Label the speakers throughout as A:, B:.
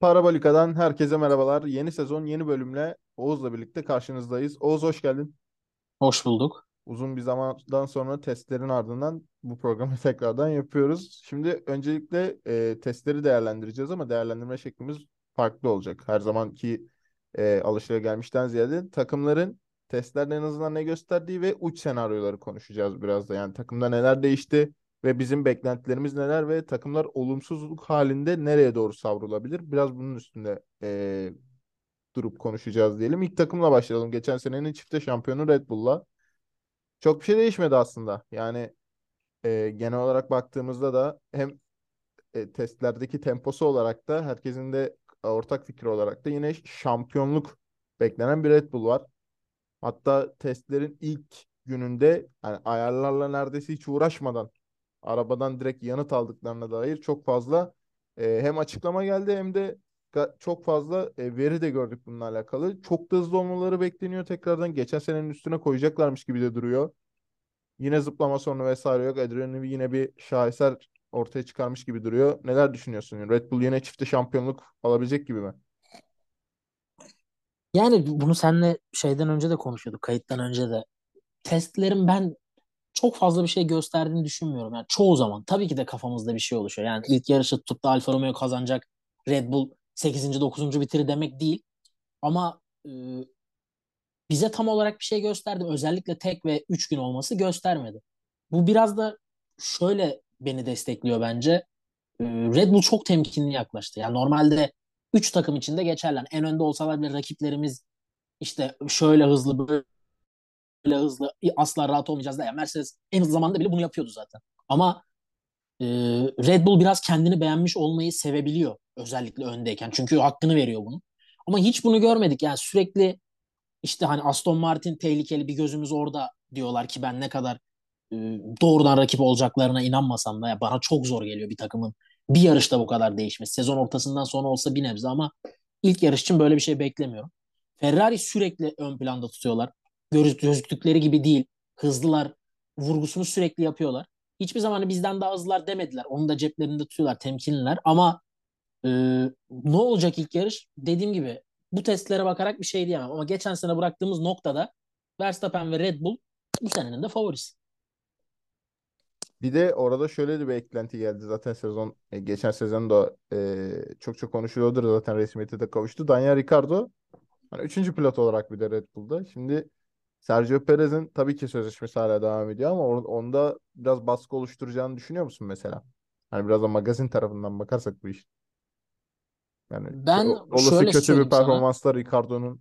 A: Parabolika'dan herkese merhabalar. Yeni sezon, yeni bölümle Oğuz'la birlikte karşınızdayız. Oğuz hoş geldin.
B: Hoş bulduk.
A: Uzun bir zamandan sonra testlerin ardından bu programı tekrardan yapıyoruz. Şimdi öncelikle e, testleri değerlendireceğiz ama değerlendirme şeklimiz farklı olacak. Her zamanki e, alışılagelmişten ziyade takımların testlerde en azından ne gösterdiği ve uç senaryoları konuşacağız biraz da. Yani takımda neler değişti ve bizim beklentilerimiz neler ve takımlar olumsuzluk halinde nereye doğru savrulabilir? Biraz bunun üstünde e, durup konuşacağız diyelim. İlk takımla başlayalım. Geçen senenin çifte şampiyonu Red Bull'la. Çok bir şey değişmedi aslında. Yani e, genel olarak baktığımızda da hem e, testlerdeki temposu olarak da herkesin de ortak fikri olarak da yine şampiyonluk beklenen bir Red Bull var. Hatta testlerin ilk gününde yani ayarlarla neredeyse hiç uğraşmadan arabadan direkt yanıt aldıklarına dair çok fazla e, hem açıklama geldi hem de çok fazla e, veri de gördük bununla alakalı. Çok da hızlı olmaları bekleniyor tekrardan. Geçen senenin üstüne koyacaklarmış gibi de duruyor. Yine zıplama sorunu vesaire yok. Adrian Newey yine bir şaheser ortaya çıkarmış gibi duruyor. Neler düşünüyorsun? Red Bull yine çifte şampiyonluk alabilecek gibi mi?
B: Yani bunu seninle şeyden önce de konuşuyorduk. Kayıttan önce de. Testlerin ben çok fazla bir şey gösterdiğini düşünmüyorum. Yani çoğu zaman tabii ki de kafamızda bir şey oluşuyor. Yani ilk yarışı tutup da Alfa Romeo kazanacak. Red Bull 8. 9. bitiri demek değil. Ama e, bize tam olarak bir şey gösterdi. Özellikle tek ve 3 gün olması göstermedi. Bu biraz da şöyle beni destekliyor bence. E, Red Bull çok temkinli yaklaştı. Yani normalde 3 takım içinde geçerler. En önde olsalar bile rakiplerimiz işte şöyle hızlı böyle hızlı asla rahat olmayacağız da. Yani Mercedes en hızlı zamanda bile bunu yapıyordu zaten. Ama e, Red Bull biraz kendini beğenmiş olmayı sevebiliyor. Özellikle öndeyken. Çünkü hakkını veriyor bunu. Ama hiç bunu görmedik. Yani sürekli işte hani Aston Martin tehlikeli bir gözümüz orada diyorlar ki ben ne kadar e, doğrudan rakip olacaklarına inanmasam da ya bana çok zor geliyor bir takımın bir yarışta bu kadar değişmesi. Sezon ortasından sonra olsa bir nebze ama ilk yarış için böyle bir şey beklemiyorum. Ferrari sürekli ön planda tutuyorlar. Göz, gözüktükleri gibi değil. Hızlılar. Vurgusunu sürekli yapıyorlar. Hiçbir zaman bizden daha hızlılar demediler. Onu da ceplerinde tutuyorlar. Temkinliler. Ama e, ne olacak ilk yarış? Dediğim gibi bu testlere bakarak bir şey diyemem. Ama geçen sene bıraktığımız noktada Verstappen ve Red Bull bu senenin de favorisi.
A: Bir de orada şöyle bir beklenti geldi. Zaten sezon e, geçen sezon da e, çok çok konuşuluyordur zaten resmiyete de kavuştu. Daniel Ricciardo hani üçüncü pilot olarak bir de Red Bull'da. Şimdi Sergio Perez'in tabii ki sözleşmesi hala devam ediyor ama onda biraz baskı oluşturacağını düşünüyor musun mesela? Hani biraz da magazin tarafından bakarsak bu iş. Yani
B: ben
A: olası
B: şöyle
A: kötü bir performansla. Ricardo'nun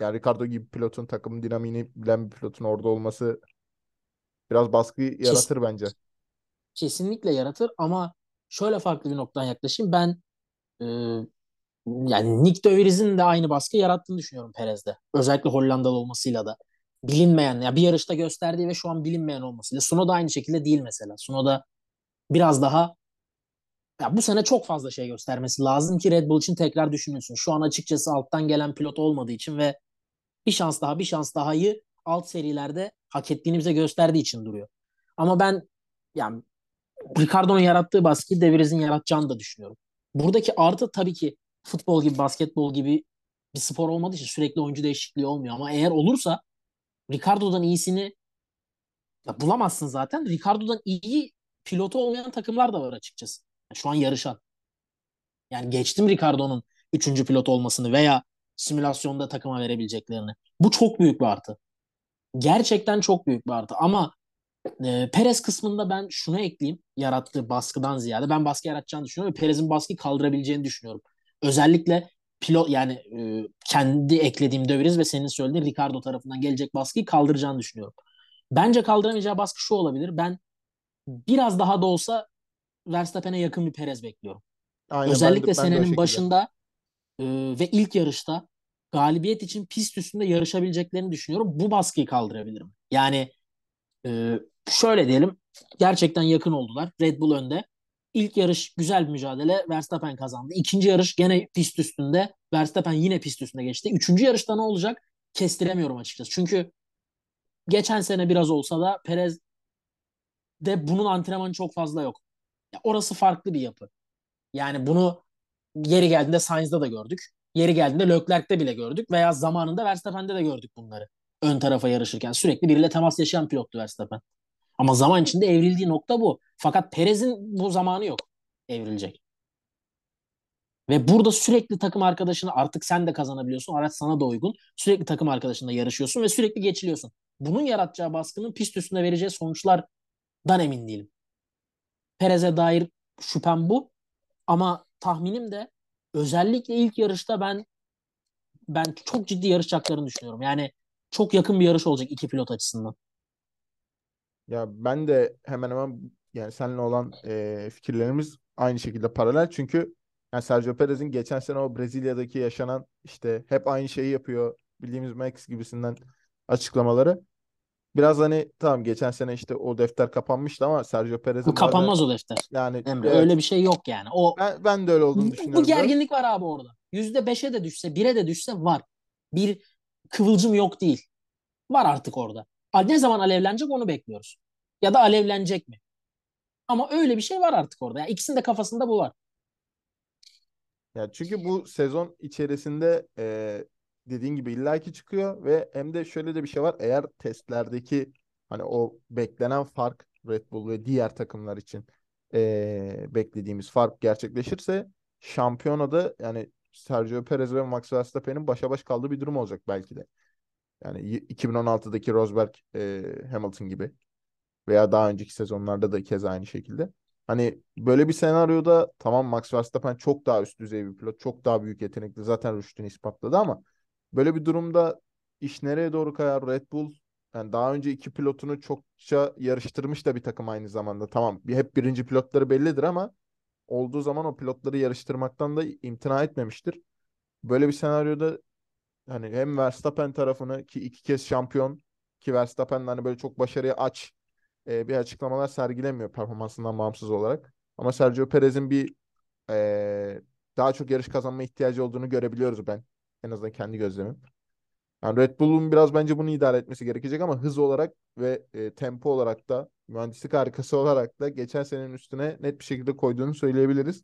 A: yani Ricardo gibi pilotun takım dinamiğini bilen bir pilotun orada olması biraz baskı yaratır bence.
B: kesinlikle yaratır ama şöyle farklı bir noktadan yaklaşayım. Ben e, yani Nick de Vries'in de aynı baskı yarattığını düşünüyorum Perez'de. Özellikle Hollandalı olmasıyla da. Bilinmeyen ya bir yarışta gösterdiği ve şu an bilinmeyen olmasıyla. Suno da aynı şekilde değil mesela. Suno da biraz daha ya bu sene çok fazla şey göstermesi lazım ki Red Bull için tekrar düşünülsün. Şu an açıkçası alttan gelen pilot olmadığı için ve bir şans daha bir şans daha'yı alt serilerde hak ettiğini bize gösterdiği için duruyor. Ama ben yani Ricardo'nun yarattığı baskıyı De Vries'in yaratacağını da düşünüyorum. Buradaki artı tabii ki futbol gibi, basketbol gibi bir spor olmadığı için sürekli oyuncu değişikliği olmuyor. Ama eğer olursa Ricardo'dan iyisini ya bulamazsın zaten. Ricardo'dan iyi pilotu olmayan takımlar da var açıkçası. Yani şu an yarışan. Yani geçtim Ricardo'nun üçüncü pilot olmasını veya simülasyonda takıma verebileceklerini. Bu çok büyük bir artı. Gerçekten çok büyük bir artı. Ama e, Perez kısmında ben şunu ekleyeyim. Yarattığı baskıdan ziyade. Ben baskı yaratacağını düşünüyorum ve Perez'in baskıyı kaldırabileceğini düşünüyorum. Özellikle pilot yani e, kendi eklediğim döveriz ve senin söylediğin Ricardo tarafından gelecek baskıyı kaldıracağını düşünüyorum. Bence kaldıramayacağı baskı şu olabilir. Ben biraz daha da olsa Verstappen'e yakın bir Perez bekliyorum.
A: Aynen ben
B: Özellikle
A: de, ben de o
B: senenin
A: şekilde.
B: başında e, ve ilk yarışta galibiyet için pist üstünde yarışabileceklerini düşünüyorum. Bu baskıyı kaldırabilirim. Yani e, şöyle diyelim gerçekten yakın oldular. Red Bull önde. İlk yarış güzel bir mücadele. Verstappen kazandı. İkinci yarış gene pist üstünde. Verstappen yine pist üstünde geçti. Üçüncü yarışta ne olacak? Kestiremiyorum açıkçası. Çünkü geçen sene biraz olsa da Perez de bunun antrenmanı çok fazla yok. Ya orası farklı bir yapı. Yani bunu Yeri geldiğinde Sainz'da da gördük. Yeri geldiğinde Leclerc'te bile gördük. Veya zamanında Verstappen'de de gördük bunları. Ön tarafa yarışırken. Sürekli biriyle temas yaşayan pilottu Verstappen. Ama zaman içinde evrildiği nokta bu. Fakat Perez'in bu zamanı yok evrilecek. Ve burada sürekli takım arkadaşını artık sen de kazanabiliyorsun. Araç sana da uygun. Sürekli takım arkadaşınla yarışıyorsun ve sürekli geçiliyorsun. Bunun yaratacağı baskının pist üstünde vereceği sonuçlardan emin değilim. Perez'e dair şüphem bu. Ama tahminim de özellikle ilk yarışta ben ben çok ciddi yarışacaklarını düşünüyorum. Yani çok yakın bir yarış olacak iki pilot açısından.
A: Ya ben de hemen hemen yani seninle olan e, fikirlerimiz aynı şekilde paralel. Çünkü yani Sergio Perez'in geçen sene o Brezilya'daki yaşanan işte hep aynı şeyi yapıyor bildiğimiz Max gibisinden açıklamaları. Biraz hani tamam geçen sene işte o defter kapanmıştı ama Sergio Perez'in
B: Bu kapanmaz o defter.
A: yani
B: Emre
A: evet,
B: öyle bir şey yok yani. O
A: ben, ben de öyle olduğunu
B: bu
A: düşünüyorum. biraz.
B: gerginlik var abi orada. Yüzde beşe de düşse, bire de düşse var. Bir kıvılcım yok değil. Var artık orada. Ne zaman alevlenecek onu bekliyoruz. Ya da alevlenecek mi? Ama öyle bir şey var artık orada. Yani ikisinin de kafasında bu var.
A: Ya çünkü bu sezon içerisinde e, dediğin gibi illaki çıkıyor ve hem de şöyle de bir şey var. Eğer testlerdeki hani o beklenen fark Red Bull ve diğer takımlar için e, beklediğimiz fark gerçekleşirse şampiyonada yani Sergio Perez ve Max Verstappen'in başa baş kaldığı bir durum olacak belki de. Yani 2016'daki Rosberg e, Hamilton gibi veya daha önceki sezonlarda da keza aynı şekilde. Hani böyle bir senaryoda tamam Max Verstappen çok daha üst düzey bir pilot. Çok daha büyük yetenekli. Zaten rüştünü ispatladı ama böyle bir durumda iş nereye doğru kayar? Red Bull yani daha önce iki pilotunu çokça yarıştırmış da bir takım aynı zamanda. Tamam hep birinci pilotları bellidir ama olduğu zaman o pilotları yarıştırmaktan da imtina etmemiştir. Böyle bir senaryoda hani hem Verstappen tarafını ki iki kez şampiyon ki Verstappen hani böyle çok başarıya aç e, bir açıklamalar sergilemiyor performansından bağımsız olarak. Ama Sergio Perez'in bir e, daha çok yarış kazanma ihtiyacı olduğunu görebiliyoruz ben. En azından kendi gözlemim. Yani Red Bull'un biraz bence bunu idare etmesi gerekecek ama hız olarak ve e, tempo olarak da mühendislik harikası olarak da geçen senenin üstüne net bir şekilde koyduğunu söyleyebiliriz.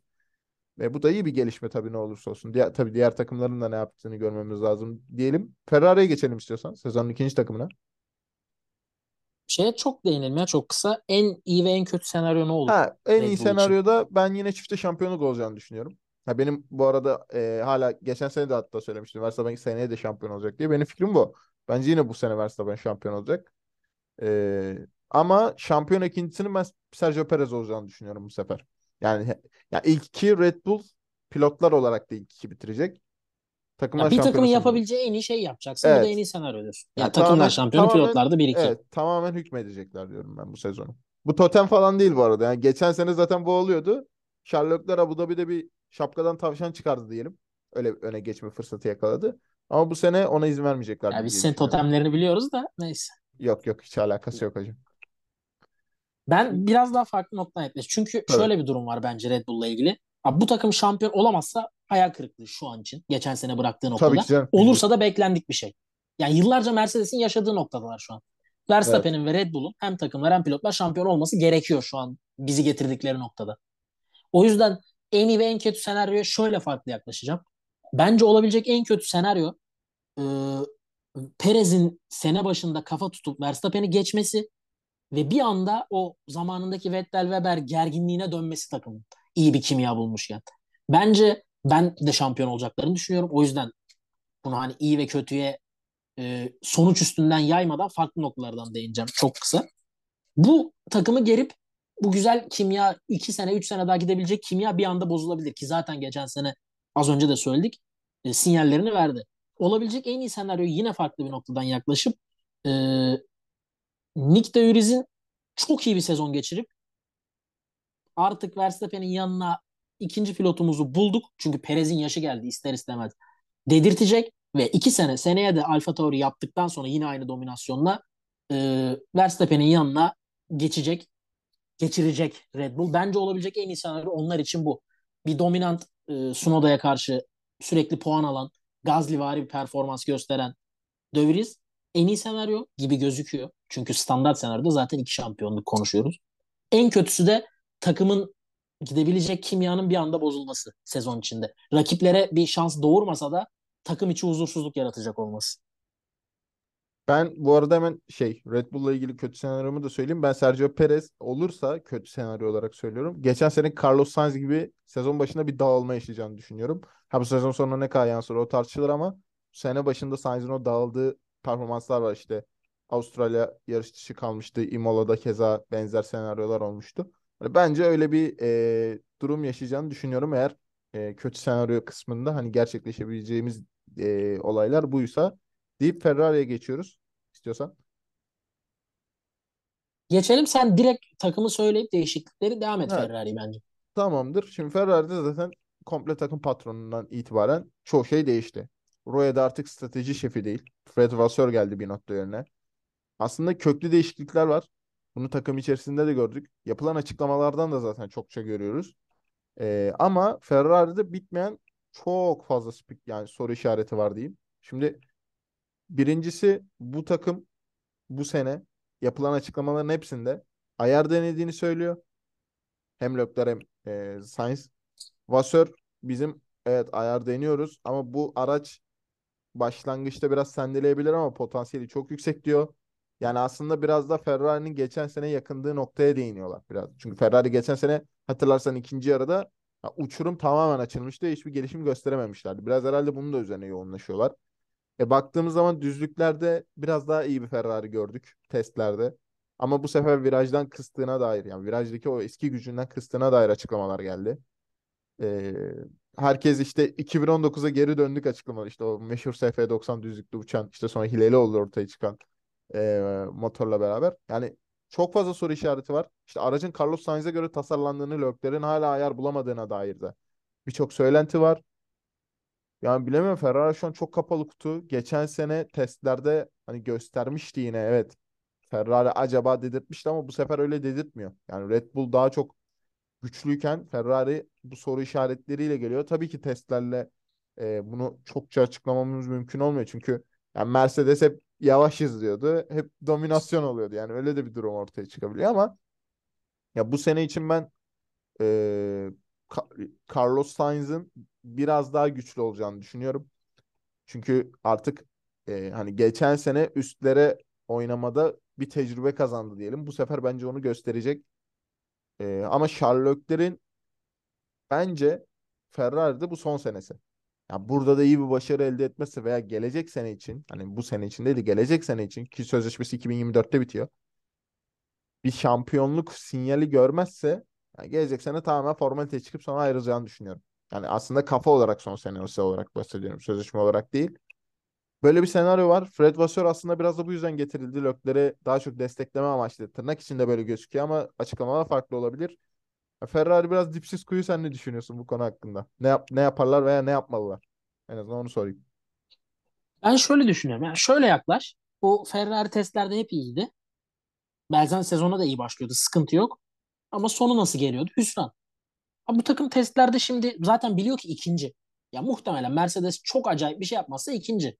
A: Ve bu da iyi bir gelişme tabii ne olursa olsun. Diğer, tabii diğer takımların da ne yaptığını görmemiz lazım diyelim. Ferrari'ye geçelim istiyorsan sezonun ikinci takımına.
B: Şeye çok değinelim ya çok kısa. En iyi ve en kötü senaryo ne olur?
A: Ha, en
B: Red
A: iyi
B: Bull için.
A: senaryoda ben yine çifte şampiyonluk olacağını düşünüyorum. Ha, benim bu arada e, hala geçen sene de hatta söylemiştim. Verstappen seneye de şampiyon olacak diye. Benim fikrim bu. Bence yine bu sene Verstappen şampiyon olacak. E, ama şampiyon ikincisinin ben Sergio Perez olacağını düşünüyorum bu sefer. Yani ya ilk iki Red Bull pilotlar olarak da ilk iki bitirecek. Takımlar
B: Ya bir takımın yapabileceği en iyi şeyi yapacaksın. Bu da en
A: Evet.
B: iyi senaryo diyorsun.
A: Yani
B: Ya takımlar
A: tamamen
B: şampiyonu,
A: tamamen
B: pilotlar da 1-2.
A: evet tamamen hükmedecekler diyorum ben bu sezonu. Bu totem falan değil bu arada. Yani geçen sene zaten bu oluyordu. Sherlockler Abu Dhabi'de bir şapkadan tavşan çıkardı diyelim. Öyle öne geçme fırsatı yakaladı. Ama bu sene ona izin vermeyeceklerdir
B: Ya biz senin totemlerini biliyoruz da neyse.
A: Yok yok hiç alakası yok hacım.
B: Ben biraz daha farklı noktadan yaklaşıyorum. Çünkü
A: Tabii.
B: şöyle bir durum var bence Red Bull'la ilgili. Abi bu takım şampiyon olamazsa hayal kırıklığı şu an için. Geçen sene bıraktığı
A: Tabii
B: noktada.
A: ki canım.
B: Olursa da beklendik bir şey. Yani yıllarca Mercedes'in yaşadığı noktadalar şu an. Verstappen'in ve Red Bull'un hem takımlar hem pilotlar şampiyon olması gerekiyor şu an bizi getirdikleri noktada. O yüzden en iyi ve en kötü senaryoya şöyle farklı yaklaşacağım. Bence olabilecek en kötü senaryo e, Perez'in sene başında kafa tutup Verstappen'i geçmesi ve bir anda o zamanındaki Vettel Weber gerginliğine dönmesi takımın iyi bir kimya bulmuşken. Bence ben de şampiyon olacaklarını düşünüyorum. O yüzden bunu hani iyi ve kötüye e, sonuç üstünden yaymadan farklı noktalardan değineceğim çok kısa. Bu takımı gerip bu güzel kimya 2 sene 3 sene daha gidebilecek kimya bir anda bozulabilir ki zaten geçen sene az önce de söyledik e, sinyallerini verdi. Olabilecek en iyi senaryo yine farklı bir noktadan yaklaşıp e, Nick de Vries'in çok iyi bir sezon geçirip artık Verstappen'in yanına ikinci pilotumuzu bulduk. Çünkü Perez'in yaşı geldi ister istemez. Dedirtecek ve iki sene seneye de Alfa Tauri yaptıktan sonra yine aynı dominasyonla e, Verstappen'in yanına geçecek, geçirecek Red Bull. Bence olabilecek en iyi senaryo onlar için bu. Bir dominant e, Sunoda'ya karşı sürekli puan alan, Gazlivari bir performans gösteren De en iyi senaryo gibi gözüküyor. Çünkü standart senaryoda zaten iki şampiyonluk konuşuyoruz. En kötüsü de takımın gidebilecek kimyanın bir anda bozulması sezon içinde. Rakiplere bir şans doğurmasa da takım içi huzursuzluk yaratacak olması.
A: Ben bu arada hemen şey Red Bull'la ilgili kötü senaryomu da söyleyeyim. Ben Sergio Perez olursa kötü senaryo olarak söylüyorum. Geçen sene Carlos Sainz gibi sezon başında bir dağılma yaşayacağını düşünüyorum. Ha bu sezon sonuna ne kadar yansır o tartışılır ama sene başında Sainz'in o dağıldığı performanslar var işte. Avustralya yarış dışı kalmıştı. Imola'da keza benzer senaryolar olmuştu. Hani bence öyle bir e, durum yaşayacağını düşünüyorum eğer e, kötü senaryo kısmında hani gerçekleşebileceğimiz e, olaylar buysa deyip Ferrari'ye geçiyoruz istiyorsan.
B: Geçelim sen direkt takımı söyleyip değişiklikleri devam et
A: Evet,
B: Ferrari bence.
A: tamamdır. Şimdi Ferrari'de zaten komple takım patronundan itibaren çoğu şey değişti. Roya'da artık strateji şefi değil. Fred Vasseur geldi bir nokta yerine. Aslında köklü değişiklikler var. Bunu takım içerisinde de gördük. Yapılan açıklamalardan da zaten çokça görüyoruz. Ee, ama Ferrari'de bitmeyen çok fazla spik yani soru işareti var diyeyim. Şimdi birincisi bu takım bu sene yapılan açıklamaların hepsinde ayar denediğini söylüyor. Hem Leclerc hem e, Sainz. Vasseur bizim evet ayar deniyoruz ama bu araç başlangıçta biraz sendeleyebilir ama potansiyeli çok yüksek diyor. Yani aslında biraz da Ferrari'nin geçen sene yakındığı noktaya değiniyorlar biraz. Çünkü Ferrari geçen sene hatırlarsan ikinci yarıda uçurum tamamen açılmıştı. Hiçbir gelişim gösterememişlerdi. Biraz herhalde bunun da üzerine yoğunlaşıyorlar. E baktığımız zaman düzlüklerde biraz daha iyi bir Ferrari gördük testlerde. Ama bu sefer virajdan kıstığına dair yani virajdaki o eski gücünden kıstığına dair açıklamalar geldi. Ee, herkes işte 2019'a geri döndük açıklamalar. İşte o meşhur SF90 düzlükte uçan işte sonra hileli oldu ortaya çıkan e, motorla beraber. Yani çok fazla soru işareti var. İşte aracın Carlos Sainz'e göre tasarlandığını, Leclerc'in hala ayar bulamadığına dair de birçok söylenti var. Yani bilemiyorum Ferrari şu an çok kapalı kutu. Geçen sene testlerde hani göstermişti yine evet. Ferrari acaba dedirtmişti ama bu sefer öyle dedirtmiyor. Yani Red Bull daha çok güçlüyken Ferrari bu soru işaretleriyle geliyor. Tabii ki testlerle e, bunu çokça açıklamamız mümkün olmuyor. Çünkü yani Mercedes hep yavaş izliyordu. Hep dominasyon oluyordu. Yani öyle de bir durum ortaya çıkabiliyor ama ya bu sene için ben e, Carlos Sainz'ın biraz daha güçlü olacağını düşünüyorum. Çünkü artık e, hani geçen sene üstlere oynamada bir tecrübe kazandı diyelim. Bu sefer bence onu gösterecek. E, ama Charles Leclerc'in bence Ferrari'de bu son senesi. Yani burada da iyi bir başarı elde etmesi veya gelecek sene için hani bu sene için değil de gelecek sene için ki sözleşmesi 2024'te bitiyor. Bir şampiyonluk sinyali görmezse yani gelecek sene tamamen formalite çıkıp sonra ayrılacağını düşünüyorum. Yani aslında kafa olarak son senesi olarak bahsediyorum. Sözleşme olarak değil. Böyle bir senaryo var. Fred Vasseur aslında biraz da bu yüzden getirildi. Lökleri daha çok destekleme amaçlı. Tırnak içinde böyle gözüküyor ama açıklamalar farklı olabilir. Ferrari biraz dipsiz kuyu sen ne düşünüyorsun bu konu hakkında? Ne yap ne yaparlar veya ne yapmalılar? En azından onu sorayım.
B: Ben şöyle düşünüyorum. Yani şöyle yaklaş. Bu Ferrari testlerde hep iyiydi. Belki sezona da iyi başlıyordu. Sıkıntı yok. Ama sonu nasıl geliyordu? Hüsran. Abi bu takım testlerde şimdi zaten biliyor ki ikinci. Ya muhtemelen Mercedes çok acayip bir şey yapmazsa ikinci.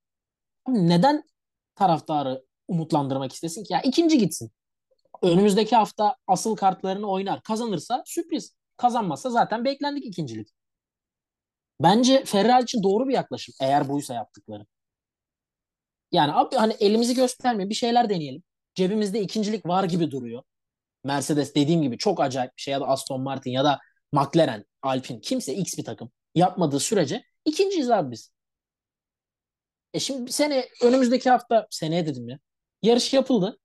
B: Abi neden taraftarı umutlandırmak istesin ki? Ya ikinci gitsin. Önümüzdeki hafta asıl kartlarını oynar. Kazanırsa sürpriz. Kazanmazsa zaten beklendik ikincilik. Bence Ferrari için doğru bir yaklaşım eğer buysa yaptıkları. Yani abi hani elimizi göstermeyin bir şeyler deneyelim. Cebimizde ikincilik var gibi duruyor. Mercedes dediğim gibi çok acayip bir şey ya da Aston Martin ya da McLaren, Alpine kimse X bir takım yapmadığı sürece ikinciyiz abi biz. E şimdi sene önümüzdeki hafta seneye dedim ya. Yarış yapıldı.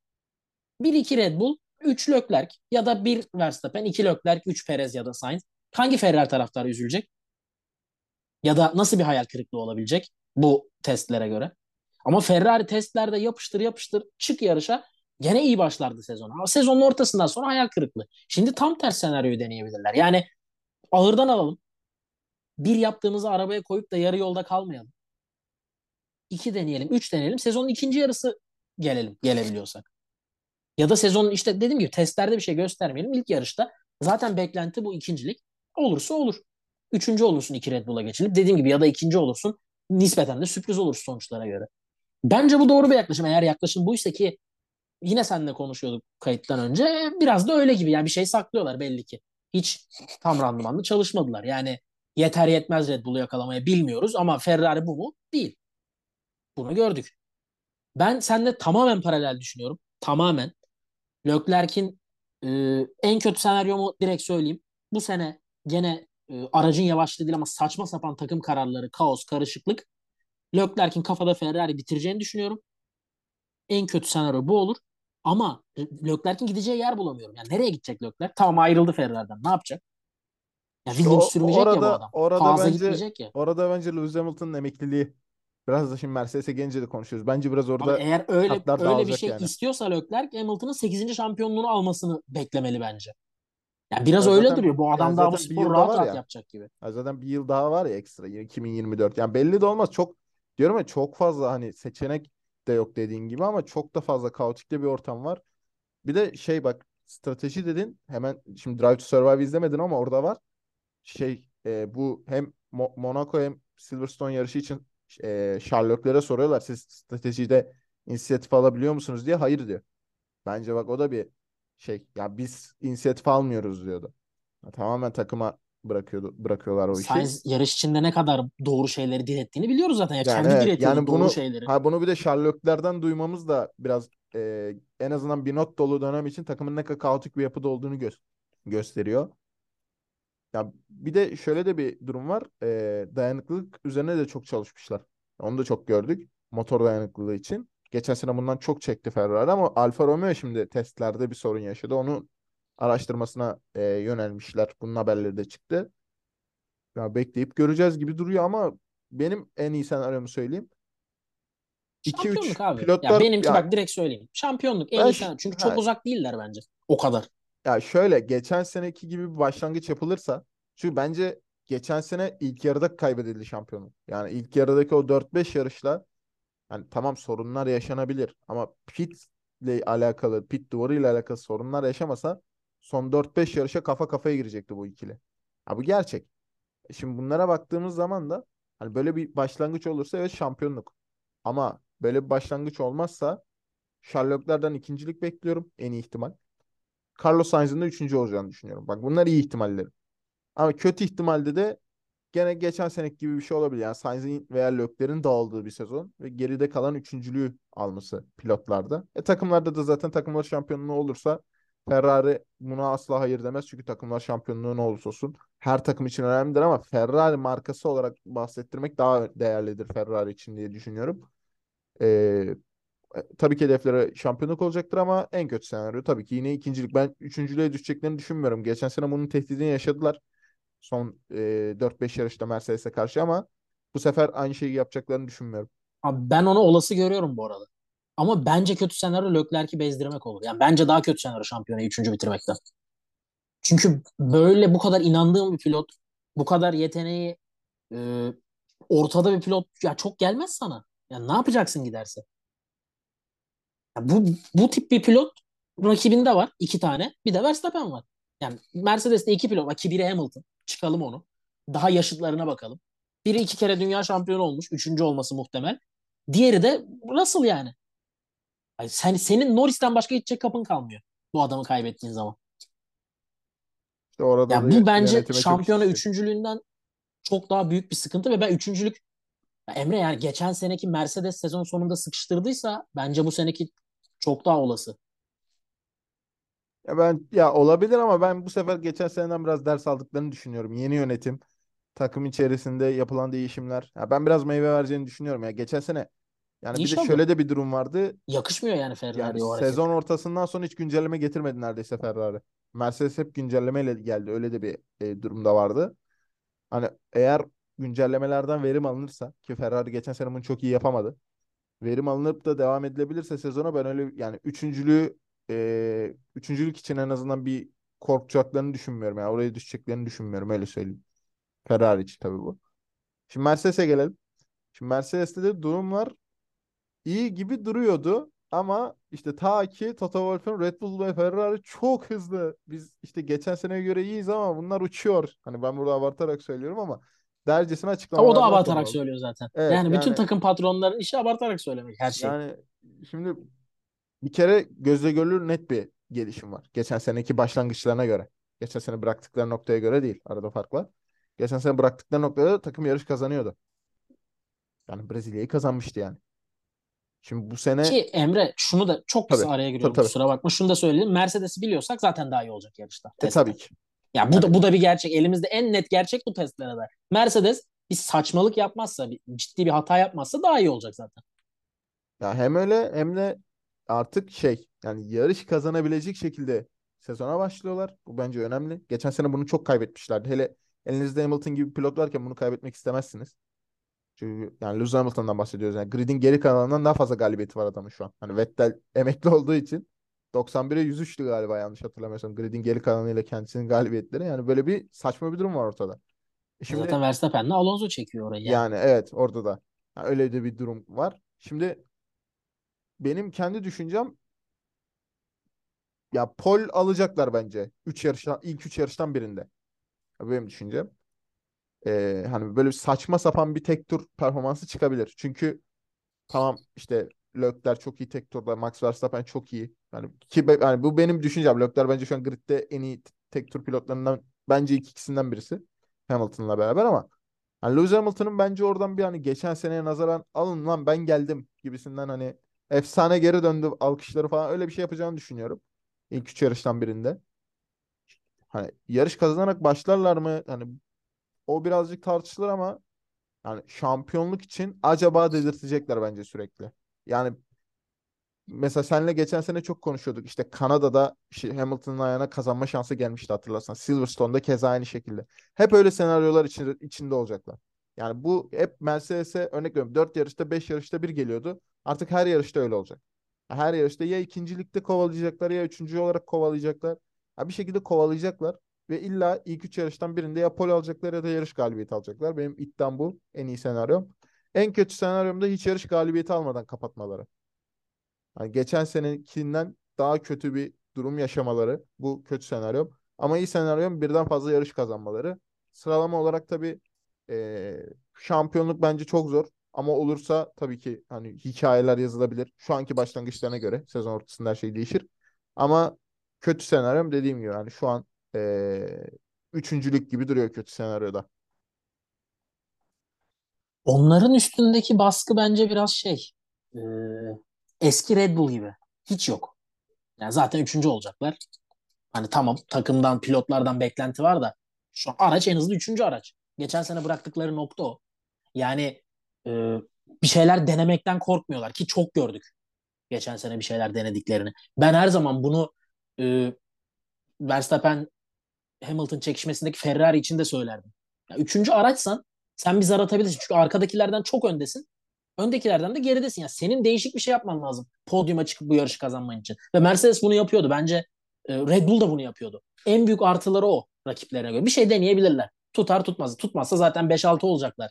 B: 1-2 Red Bull, 3 Leclerc ya da 1 Verstappen, 2 Leclerc, 3 Perez ya da Sainz. Hangi Ferrari taraftarı üzülecek? Ya da nasıl bir hayal kırıklığı olabilecek bu testlere göre? Ama Ferrari testlerde yapıştır yapıştır çık yarışa gene iyi başlardı sezon. Ama sezonun ortasından sonra hayal kırıklığı. Şimdi tam ters senaryoyu deneyebilirler. Yani ağırdan alalım. Bir yaptığımızı arabaya koyup da yarı yolda kalmayalım. İki deneyelim, üç deneyelim. Sezonun ikinci yarısı gelelim, gelebiliyorsak. Ya da sezonun işte dediğim gibi testlerde bir şey göstermeyelim. İlk yarışta zaten beklenti bu ikincilik. Olursa olur. Üçüncü olursun iki Red Bull'a geçilip. Dediğim gibi ya da ikinci olursun. Nispeten de sürpriz olur sonuçlara göre. Bence bu doğru bir yaklaşım. Eğer yaklaşım buysa ki yine seninle konuşuyorduk kayıttan önce. Biraz da öyle gibi. Yani bir şey saklıyorlar belli ki. hiç tam randımanlı çalışmadılar. Yani yeter yetmez Red Bull'u yakalamaya bilmiyoruz ama Ferrari bu mu? Değil. Bunu gördük. Ben seninle tamamen paralel düşünüyorum. Tamamen. Leclerc'in e, en kötü senaryomu direkt söyleyeyim. Bu sene gene e, aracın yavaşlığı değil ama saçma sapan takım kararları, kaos, karışıklık. Leclerc'in kafada Ferrari bitireceğini düşünüyorum. En kötü senaryo bu olur. Ama Leclerc'in gideceği yer bulamıyorum. Yani nereye gidecek Leclerc? Tamam ayrıldı Ferrari'den. Ne yapacak? Ya
A: İşte
B: Williams
A: o,
B: sürmeyecek
A: orada
B: ya bu adam.
A: orada
B: Haas'a
A: bence
B: gitmeyecek ya.
A: orada bence Lewis Hamilton'ın emekliliği biraz da şimdi Mercedes'e gelince de konuşuyoruz. Bence biraz orada
B: eğer öyle öyle bir şey
A: yani.
B: istiyorsa Leclerc Hamilton'ın 8. şampiyonluğunu almasını beklemeli bence. Ya biraz
A: Ya
B: öyle
A: zaten
B: duruyor. Bu adam daha bu sporu rahat rahat
A: ya.
B: yapacak gibi.
A: Ya zaten bir yıl daha var ya ekstra 2024. Yani belli de olmaz. Çok diyorum ya çok fazla hani seçenek de yok dediğin gibi ama çok da fazla kaotik de bir ortam var. Bir de şey bak strateji dedin hemen şimdi Drive to Survive izlemedin ama orada var. Şey e, bu hem Mo- Monaco hem Silverstone yarışı için e, Sherlock'lara soruyorlar. Siz stratejide inisiyatif alabiliyor musunuz diye. Hayır diyor. Bence bak o da bir şey. Ya biz inisiyatif almıyoruz diyordu. Ya tamamen takıma bırakıyordu bırakıyorlar o işi.
B: Sainz yarış içinde ne kadar doğru şeyleri dilettiğini biliyoruz zaten. Ya
A: Yani
B: kendi
A: evet
B: diletiyordu
A: yani
B: doğru
A: bunu
B: şeyleri.
A: ha bunu bir de Sherlock'lerden duymamız da biraz e, en azından bir not dolu dönem için takımın ne kadar kaotik bir yapıda olduğunu gö- gösteriyor. Ya bir de şöyle de bir durum var. E, dayanıklılık üzerine de çok çalışmışlar. Onu da çok gördük. Motor dayanıklılığı için. Geçen sene bundan çok çekti Ferrari ama Alfa Romeo şimdi testlerde bir sorun yaşadı. Onun araştırmasına e, yönelmişler. Bunun haberleri de çıktı. Ya bekleyip göreceğiz gibi duruyor ama benim en iyi senaryomu söyleyeyim. 2-3
B: Şampiyonluk abi. Ya
A: pilotlar
B: benimki
A: ya
B: bak direkt söyleyeyim. Şampiyonluk en iyi
A: ş-
B: sen. Çünkü çok uzak değiller bence. O kadar.
A: Ya şöyle geçen seneki gibi bir başlangıç yapılırsa çünkü bence geçen sene ilk yarıda kaybedildi şampiyonluk. Yani ilk yarıdaki o 4-5 yarışla yani tamam sorunlar yaşanabilir ama pitle alakalı, pit duvarıyla alakalı sorunlar yaşamasa son 4-5 yarışa kafa kafaya girecekti bu ikili. Ha bu gerçek. E Şimdi bunlara baktığımız zaman da hani böyle bir başlangıç olursa evet şampiyonluk. Ama böyle bir başlangıç olmazsa Sherlock'lardan ikincilik bekliyorum en iyi ihtimal. Carlos Sainz'ın da üçüncü olacağını düşünüyorum. Bak bunlar iyi ihtimalleri. Ama kötü ihtimalde de gene geçen seneki gibi bir şey olabilir. Yani Sainz'in veya Leclerc'in dağıldığı bir sezon ve geride kalan üçüncülüğü alması pilotlarda. E takımlarda da zaten takımlar şampiyonluğu olursa Ferrari buna asla hayır demez. Çünkü takımlar şampiyonluğu ne olursa olsun her takım için önemlidir ama Ferrari markası olarak bahsettirmek daha değerlidir Ferrari için diye düşünüyorum. Ee, tabii ki hedefleri şampiyonluk olacaktır ama en kötü senaryo tabii ki yine ikincilik. Ben üçüncülüğe düşeceklerini düşünmüyorum. Geçen sene bunun tehdidini yaşadılar. Son e, 4-5 yarışta Mercedes'e karşı ama bu sefer aynı şeyi yapacaklarını düşünmüyorum.
B: Abi ben onu olası görüyorum bu arada. Ama bence kötü senaryo Leclerc'i bezdirmek olur. Yani bence daha kötü senaryo şampiyonu üçüncü bitirmekten. Çünkü böyle bu kadar inandığım bir pilot, bu kadar yeteneği e, ortada bir pilot ya çok gelmez sana. Ya ne yapacaksın giderse? Bu bu tip bir pilot rakibinde var iki tane. Bir de Verstappen var. Yani Mercedes'te iki pilot var ki biri Hamilton. Çıkalım onu. Daha yaşıtlarına bakalım. Biri iki kere dünya şampiyonu olmuş. Üçüncü olması muhtemel. Diğeri de Russell yani. Ay sen, senin Norris'ten başka gidecek kapın kalmıyor. Bu adamı kaybettiğin zaman.
A: İşte orada
B: Ya
A: da
B: bu bence şampiyona üçüncülüğünden çok daha büyük bir sıkıntı ve ben üçüncülük ya Emre yani geçen seneki Mercedes sezon sonunda sıkıştırdıysa bence bu seneki çok daha olası.
A: Ya ben ya olabilir ama ben bu sefer geçen seneden biraz ders aldıklarını düşünüyorum. Yeni yönetim, takım içerisinde yapılan değişimler. Ya ben biraz meyve vereceğini düşünüyorum ya. Geçen sene yani bir de
B: İnşallah.
A: şöyle de bir durum vardı.
B: Yakışmıyor yani
A: Yani
B: Ferrari'ye o hareket.
A: sezon ortasından sonra hiç güncelleme getirmedi neredeyse Ferrari. Mercedes hep güncellemeyle geldi. Öyle de bir e, durumda vardı. Hani eğer güncellemelerden verim alınırsa ki Ferrari geçen sene bunu çok iyi yapamadı. Verim alınıp da devam edilebilirse sezona ben öyle yani üçüncülüğü e, üçüncülük için en azından bir korkacaklarını düşünmüyorum. Yani oraya düşeceklerini düşünmüyorum öyle söyleyeyim. Ferrari için tabii bu. Şimdi Mercedes'e gelelim. Şimdi Mercedes'te de durumlar iyi gibi duruyordu ama işte ta ki Toto Wolff'un Red Bull ve Ferrari çok hızlı. Biz işte geçen seneye göre iyiyiz ama bunlar uçuyor. Hani ben burada abartarak söylüyorum ama dercesine
B: O da abartarak
A: sonra.
B: söylüyor zaten.
A: Evet
B: Yani bütün
A: yani
B: takım patronların işi abartarak söylemek her şey.
A: yani şimdi bir kere gözle görülür net bir gelişim var. Geçen seneki başlangıçlarına göre. Geçen sene bıraktıkları noktaya göre değil. Arada fark var. Geçen sene bıraktıkları noktada takım yarış kazanıyordu. Yani Brezilya'yı kazanmıştı yani. Şimdi bu sene
B: Ki Emre şunu da çok kısa
A: tabii
B: araya
A: tabii
B: giriyorum
A: tabii.
B: kusura bakma. Şunu da söyleyelim. Mercedes'i biliyorsak zaten daha iyi olacak yarışta.
A: E tabii ki.
B: Ya bu da bu da bir gerçek. Elimizde en net gerçek bu testlere de. Mercedes bir saçmalık yapmazsa, bir, ciddi bir hata yapmazsa daha iyi olacak zaten.
A: ya hem öyle hem de artık şey yani yarış kazanabilecek şekilde sezona başlıyorlar. Bu bence önemli. Geçen sene bunu çok kaybetmişlerdi. Hele elinizde Hamilton gibi pilot varken bunu kaybetmek istemezsiniz. Çünkü yani Lewis Hamilton'dan bahsediyoruz. Yani gridin geri kalanından daha fazla galibiyeti var adamın şu an. Hani Vettel emekli olduğu için 91'e 103'tü galiba yanlış hatırlamıyorsam. Gridin geri kalanıyla kendisinin galibiyetleri. Yani böyle bir saçma bir durum var ortada. E
B: Zaten
A: Şimdi
B: Verstappen'le Alonso çekiyor orayı yani.
A: yani evet orada da yani öyle de bir durum var. Şimdi benim kendi düşüncem ya pol alacaklar bence. 3 yarıştan ilk 3 yarıştan birinde. Benim düşüncem. Ee, hani böyle saçma sapan bir tek tur performansı çıkabilir. Çünkü tamam işte Leclerc çok iyi tek turda. Max Verstappen çok iyi. Yani ki yani bu benim düşüncem. Leclerc bence şu an gridde en iyi tek tur pilotlarından bence ilk ikisinden birisi. Hamilton'la beraber ama hani Lewis Hamilton'ın bence oradan bir hani geçen seneye nazaran alın lan ben geldim gibisinden hani efsane geri döndü alkışları falan öyle bir şey yapacağını düşünüyorum. İlk üç yarıştan birinde. Hani yarış kazanarak başlarlar mı? Hani o birazcık tartışılır ama yani şampiyonluk için acaba dedirtecekler bence sürekli. Yani mesela seninle geçen sene çok konuşuyorduk. İşte Kanada'da Hamilton'ın ayağına kazanma şansı gelmişti hatırlarsan. Silverstone'da keza aynı şekilde. Hep öyle senaryolar içinde, içinde olacaklar. Yani bu hep Mercedes'e örnek veriyorum. 4 yarışta 5 yarışta bir geliyordu. Artık her yarışta öyle olacak. Her yarışta ya ikincilikte kovalayacaklar ya üçüncü olarak kovalayacaklar. Ha bir şekilde kovalayacaklar. Ve illa ilk üç yarıştan birinde ya pole alacaklar ya da yarış galibiyeti alacaklar. Benim iddiam bu. En iyi senaryom. En kötü senaryomda hiç yarış galibiyeti almadan kapatmaları. Hani geçen senekinden daha kötü bir durum yaşamaları. Bu kötü senaryom. Ama iyi senaryom birden fazla yarış kazanmaları. Sıralama olarak tabii eee, şampiyonluk bence çok zor. Ama olursa tabii ki hani hikayeler yazılabilir. Şu anki başlangıçlarına göre sezon ortasında her şey değişir. Ama kötü senaryom dediğim gibi hani şu an eee üçüncülük gibi duruyor kötü senaryoda.
B: Onların üstündeki baskı bence biraz şey e, eski Red Bull gibi. Hiç yok. Yani zaten üçüncü olacaklar. Hani tamam takımdan, pilotlardan beklenti var da şu araç en hızlı üçüncü araç. Geçen sene bıraktıkları nokta o. Yani e, bir şeyler denemekten korkmuyorlar ki çok gördük geçen sene bir şeyler denediklerini. Ben her zaman bunu e, Verstappen Hamilton çekişmesindeki Ferrari için de söylerdim. Ya, üçüncü araçsan sen bir zar atabilirsin. Çünkü arkadakilerden çok öndesin. Öndekilerden de geridesin. Ya senin değişik bir şey yapman lazım. Podyuma çıkıp bu yarışı kazanman için. Ve Mercedes bunu yapıyordu. Bence e, Red Bull da bunu yapıyordu. En büyük artıları o rakiplerine göre. Bir şey deneyebilirler. Tutar tutmaz. Tutmazsa zaten 5-6 olacaklar.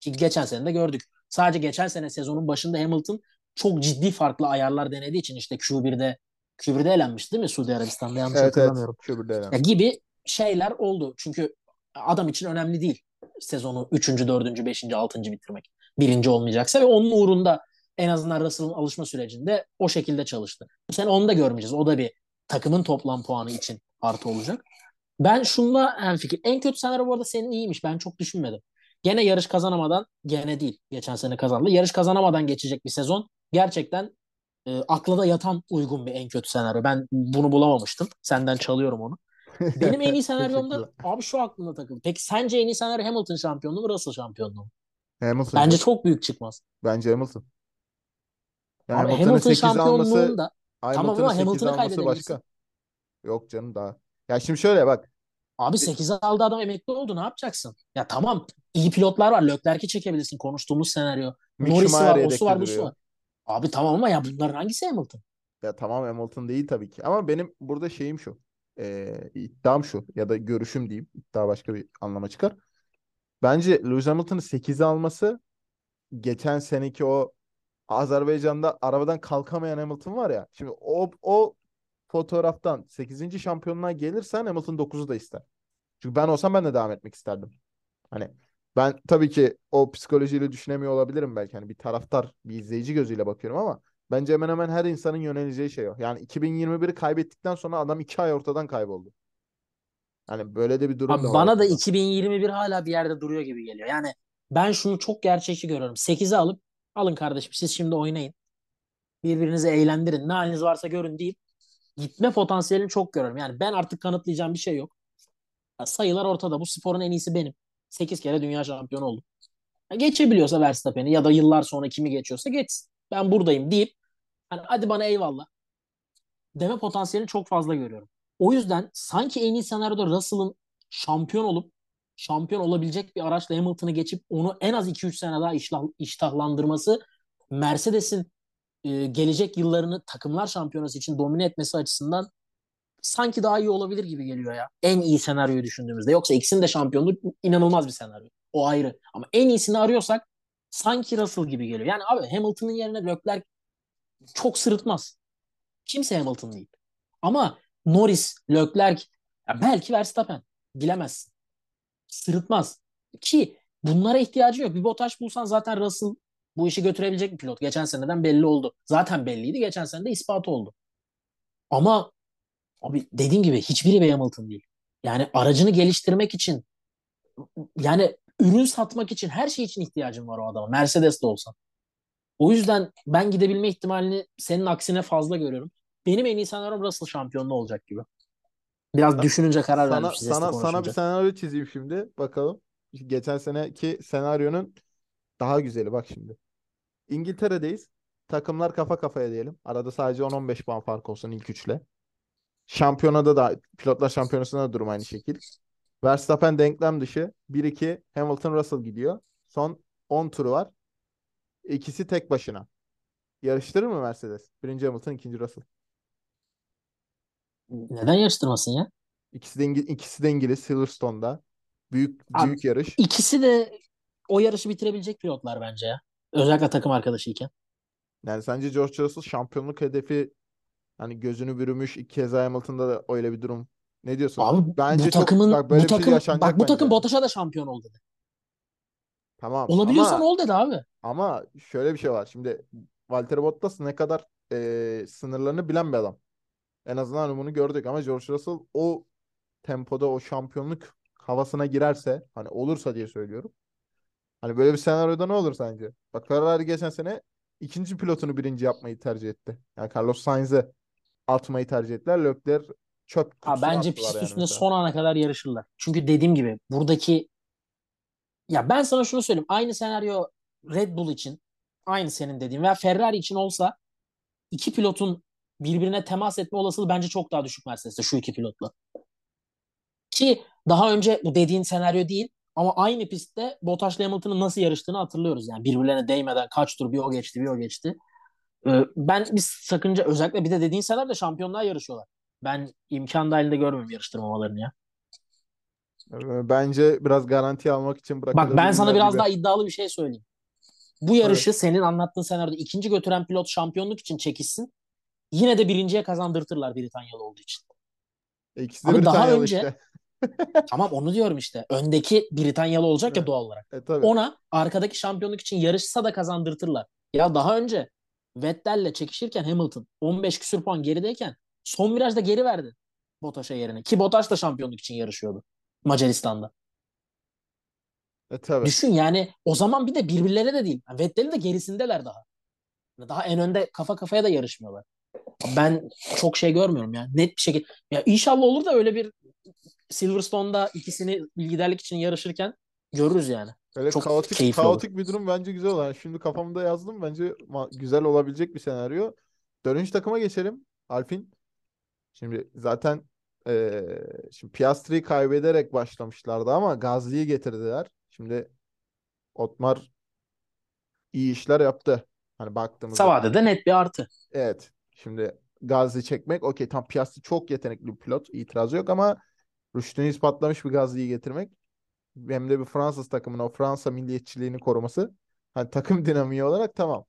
B: Ki geçen sene de gördük. Sadece geçen sene sezonun başında Hamilton çok ciddi farklı ayarlar denediği için işte Q1'de Q1'de elenmişti değil mi Suudi Arabistan'da yanlış
A: Evet evet.
B: hatırlamıyorum.
A: Şu bir de
B: Ya gibi şeyler oldu. Çünkü adam için önemli değil sezonu 3. 4. 5. 6. bitirmek. Birinci olmayacaksa ve onun uğrunda en azından Russell'ın alışma sürecinde o şekilde çalıştı. Bu sene onu da görmeyeceğiz. O da bir takımın toplam puanı için artı olacak. Ben şunla en fikir. En kötü senaryo bu arada senin iyiymiş. Ben çok düşünmedim. Gene yarış kazanamadan, gene değil. Geçen sene kazandı. Yarış kazanamadan geçecek bir sezon. Gerçekten e, akla da yatan uygun bir en kötü senaryo. Ben bunu bulamamıştım. Senden çalıyorum onu. Benim en iyi senaryomda abi şu aklımda takıldı. Peki sence en iyi senaryo Hamilton şampiyonluğu mu Russell şampiyonluğu mu?
A: Hamilton
B: Bence çok büyük çıkmaz.
A: Bence Hamilton. Yani
B: Abi
A: Hamilton'ın
B: Hamilton
A: 8 alması
B: şampiyonluğunda tamam
A: Hamilton'ın
B: ama
A: 8
B: Hamilton'ı
A: alması
B: kaybedebilirsin.
A: başka. Yok canım daha. Ya şimdi şöyle bak.
B: Abi 8'e aldı adam emekli oldu ne yapacaksın? Ya tamam iyi pilotlar var. Leclerc'i çekebilirsin konuştuğumuz senaryo.
A: Mick
B: Norris'i var, osu var, busu var. Abi tamam ama ya bunların hangisi Hamilton?
A: Ya tamam Hamilton değil tabii ki. Ama benim burada şeyim şu. Ee, iddiam şu. Ya da görüşüm diyeyim. İddia başka bir anlama çıkar. Bence Lewis Hamilton'ın 8'i alması geçen seneki o Azerbaycan'da arabadan kalkamayan Hamilton var ya. Şimdi o, o fotoğraftan 8. şampiyonluğa gelirsen Hamilton 9'u da ister. Çünkü ben olsam ben de devam etmek isterdim. Hani ben tabii ki o psikolojiyle düşünemiyor olabilirim belki. Hani bir taraftar, bir izleyici gözüyle bakıyorum ama bence hemen hemen her insanın yöneleceği şey o. Yani 2021'i kaybettikten sonra adam iki ay ortadan kayboldu. Hani böyle de bir durum da
B: Abi
A: var
B: bana da
A: aslında.
B: 2021 hala bir yerde duruyor gibi geliyor. Yani ben şunu çok gerçekçi görüyorum. 8'i alıp alın kardeşim siz şimdi oynayın. Birbirinizi eğlendirin. Ne haliniz varsa görün deyip gitme potansiyelini çok görüyorum. Yani ben artık kanıtlayacağım bir şey yok. Ya sayılar ortada. Bu sporun en iyisi benim. 8 kere dünya şampiyonu oldum. Ya geçebiliyorsa Verstappen'i ya da yıllar sonra kimi geçiyorsa geçsin. Ben buradayım deyip hani hadi bana eyvallah deme potansiyelini çok fazla görüyorum. O yüzden sanki en iyi senaryoda Russell'ın şampiyon olup şampiyon olabilecek bir araçla Hamilton'ı geçip onu en az 2-3 sene daha iştah, iştahlandırması Mercedes'in e, gelecek yıllarını takımlar şampiyonası için domine etmesi açısından sanki daha iyi olabilir gibi geliyor ya. En iyi senaryoyu düşündüğümüzde. Yoksa ikisinin de şampiyonluğu inanılmaz bir senaryo. O ayrı. Ama en iyisini arıyorsak sanki Russell gibi geliyor. Yani abi Hamilton'ın yerine Leclerc çok sırıtmaz. Kimse Hamilton değil. Ama Norris, Leclerc, belki Verstappen. Bilemezsin. Sırıtmaz. Ki bunlara ihtiyacı yok. Bir Bottas bulsan zaten Russell bu işi götürebilecek bir pilot. Geçen seneden belli oldu. Zaten belliydi. Geçen sene de ispat oldu. Ama abi dediğim gibi hiçbiri bir Hamilton değil. Yani aracını geliştirmek için yani ürün satmak için her şey için ihtiyacım var o adama. Mercedes de olsa. O yüzden ben gidebilme ihtimalini senin aksine fazla görüyorum. Benim en iyi senaryom Russell şampiyonluğu olacak gibi. Biraz düşününce karar
A: Sana
B: verdim size
A: sana sana bir senaryo çizeyim şimdi. Bakalım. Geçen seneki senaryonun daha güzeli bak şimdi. İngiltere'deyiz. Takımlar kafa kafaya diyelim. Arada sadece 10-15 puan fark olsun ilk üçle. Şampiyonada da pilotlar şampiyonasında da durum aynı şekil. Verstappen denklem dışı. 1-2 Hamilton Russell gidiyor. Son 10 turu var. İkisi tek başına. Yarıştırır mı Mercedes? Birinci Hamilton, ikinci Russell.
B: Neden yarıştırmasın ya?
A: İkisi de, ikisi de İngiliz Silverstone'da. Büyük
B: Abi,
A: büyük yarış.
B: İkisi de o yarışı bitirebilecek pilotlar bence ya. Özellikle takım arkadaşıyken.
A: Yani sence George Russell şampiyonluk hedefi hani gözünü bürümüş iki kez Hamilton'da da öyle bir durum. Ne diyorsun?
B: Abi
A: Bence
B: bu
A: çok
B: takımın
A: bak böyle
B: bu
A: bir şey
B: takım
A: yaşanacak
B: bak bu
A: bence
B: takım
A: yani.
B: Bottas'a da şampiyon ol dedi.
A: Tamam
B: Olabiliyorsan
A: ama
B: ol dedi abi.
A: ama şöyle bir şey var. Şimdi Valtteri Bottas ne kadar e, sınırlarını bilen bir adam. En azından bunu gördük ama George Russell o tempoda o şampiyonluk havasına girerse hani olursa diye söylüyorum. Hani böyle bir senaryoda ne olur sence? Bak Ferrari geçen sene ikinci pilotunu birinci yapmayı tercih etti. Yani Carlos Sainz'e atmayı tercih ettiler. Leclerc çöp
B: Ha, bence pist
A: yani
B: üstünde
A: mesela.
B: son ana kadar yarışırlar. Çünkü dediğim gibi buradaki ya ben sana şunu söyleyeyim. Aynı senaryo Red Bull için aynı senin dediğin veya Ferrari için olsa iki pilotun birbirine temas etme olasılığı bence çok daha düşük Mercedes'te şu iki pilotla. Ki daha önce bu dediğin senaryo değil ama aynı pistte Bottas'la Hamilton'ın nasıl yarıştığını hatırlıyoruz. Yani birbirlerine değmeden kaç tur bir o geçti bir o geçti. Ee, ben bir sakınca özellikle bir de dediğin senaryoda şampiyonluğa yarışıyorlar. Ben imkan dahilinde görmüyorum yarıştırmamalarını ya.
A: Ee, Bence biraz garanti almak için
B: Bak ben sana biraz
A: gibi.
B: daha iddialı bir şey söyleyeyim. Bu yarışı senin anlattığın senaryoda ikinci götüren pilot şampiyonluk için çekişsin. Yine de birinciye kazandırtırlar Britanyalı olduğu için.
A: İkisi de
B: Abi daha
A: Britanyalı
B: önce-
A: işte.
B: Tamam onu diyorum işte. Öndeki Britanyalı olacak ya
A: Evet.
B: doğal olarak.
A: E tabii.
B: Ona arkadaki şampiyonluk için yarışsa da kazandırtırlar. Ya daha önce Vettel'le çekişirken Hamilton 15 küsür puan gerideyken son virajda geri verdi Bottas'a yerine. Ki Bottas da şampiyonluk için yarışıyordu Macaristan'da.
A: E tabii.
B: Düşün yani o zaman bir de birbirlerine de değil. Yani Vettel'in de gerisindeler daha. Daha en önde kafa kafaya da yarışmıyorlar. Ben çok şey görmüyorum ya. Net bir şekilde. Ya inşallah olur da öyle bir Silverstone'da ikisini liderlik için yarışırken görürüz yani.
A: Böyle
B: Çok
A: kaotik kaotik bir durum bence güzel olan. Şimdi kafamda yazdım bence güzel olabilecek bir senaryo. Dördüncü takıma geçelim. Alpine. Şimdi zaten eee şimdi Piastri'yi kaybederek başlamışlardı ama Gasly'yi getirdiler. Şimdi Otmar iyi işler yaptı. Hani baktığımızda.
B: Kısa vadede net bir artı.
A: Evet. Şimdi Gasly çekmek okey tam Piastri çok yetenekli bir pilot. itirazı yok ama rüştünü ispatlamış bir Gasly'yi getirmek hem de bir Fransız takımın o Fransa milliyetçiliğini koruması. Hani takım dinamiği olarak tamam.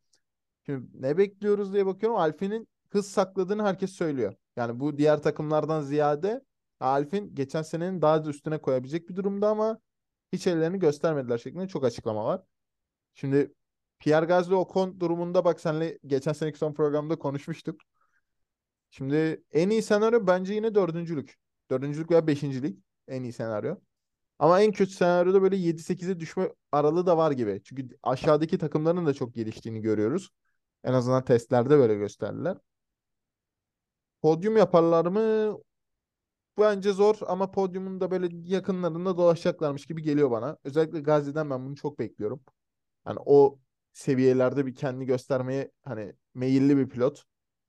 A: Şimdi ne bekliyoruz diye bakıyorum. Alfine'in hız sakladığını herkes söylüyor. Yani bu diğer takımlardan ziyade Alpine geçen senenin daha da üstüne koyabilecek bir durumda ama hiç ellerini göstermediler şeklinde çok açıklama var. Şimdi Pierre Gasly Ocon durumunda bak senle geçen seneki son programda konuşmuştuk. Şimdi en iyi senaryo bence yine dördüncülük. Dördüncülük veya beşincilik. en iyi senaryo. Ama en kötü senaryoda böyle 7-8'e düşme aralığı da var gibi. Çünkü aşağıdaki takımların da çok geliştiğini görüyoruz. En azından testlerde böyle gösterdiler. Podyum yaparlar mı? Bence zor ama podyumun da böyle yakınlarında dolaşacaklarmış gibi geliyor bana. Özellikle Gazi'den ben bunu çok bekliyorum. Hani o seviyelerde bir kendini göstermeye hani meyilli bir pilot.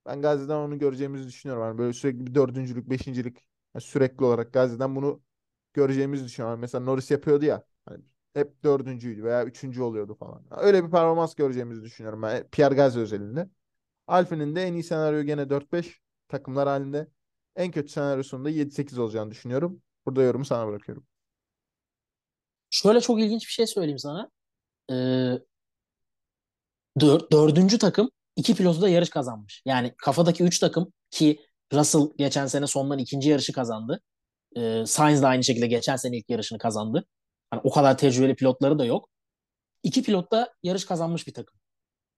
A: Ben Gazi'den onu göreceğimizi düşünüyorum. Hani böyle sürekli bir dördüncülük, beşincilik yani sürekli olarak Gazi'den bunu göreceğimizi düşünüyorum. Hani mesela Norris yapıyordu ya. Hani hep dördüncüydü veya üçüncü oluyordu falan. Öyle bir performans göreceğimizi düşünüyorum ben Pierre Gasly özelinde. Alfine'in de en iyi senaryo gene 4-5 takımlar halinde. En kötü senaryosunda 7-8 olacağını düşünüyorum. Burada yorumu sana bırakıyorum.
B: Şöyle çok ilginç bir şey söyleyeyim sana. Ee, dör, dördüncü takım iki pilotu da yarış kazanmış. Yani kafadaki üç takım ki Russell geçen sene sondan ikinci yarışı kazandı. Ee, Sainz de aynı şekilde geçen sene ilk yarışını kazandı. Hani o kadar tecrübeli pilotları da yok. İki pilot da yarış kazanmış bir takım.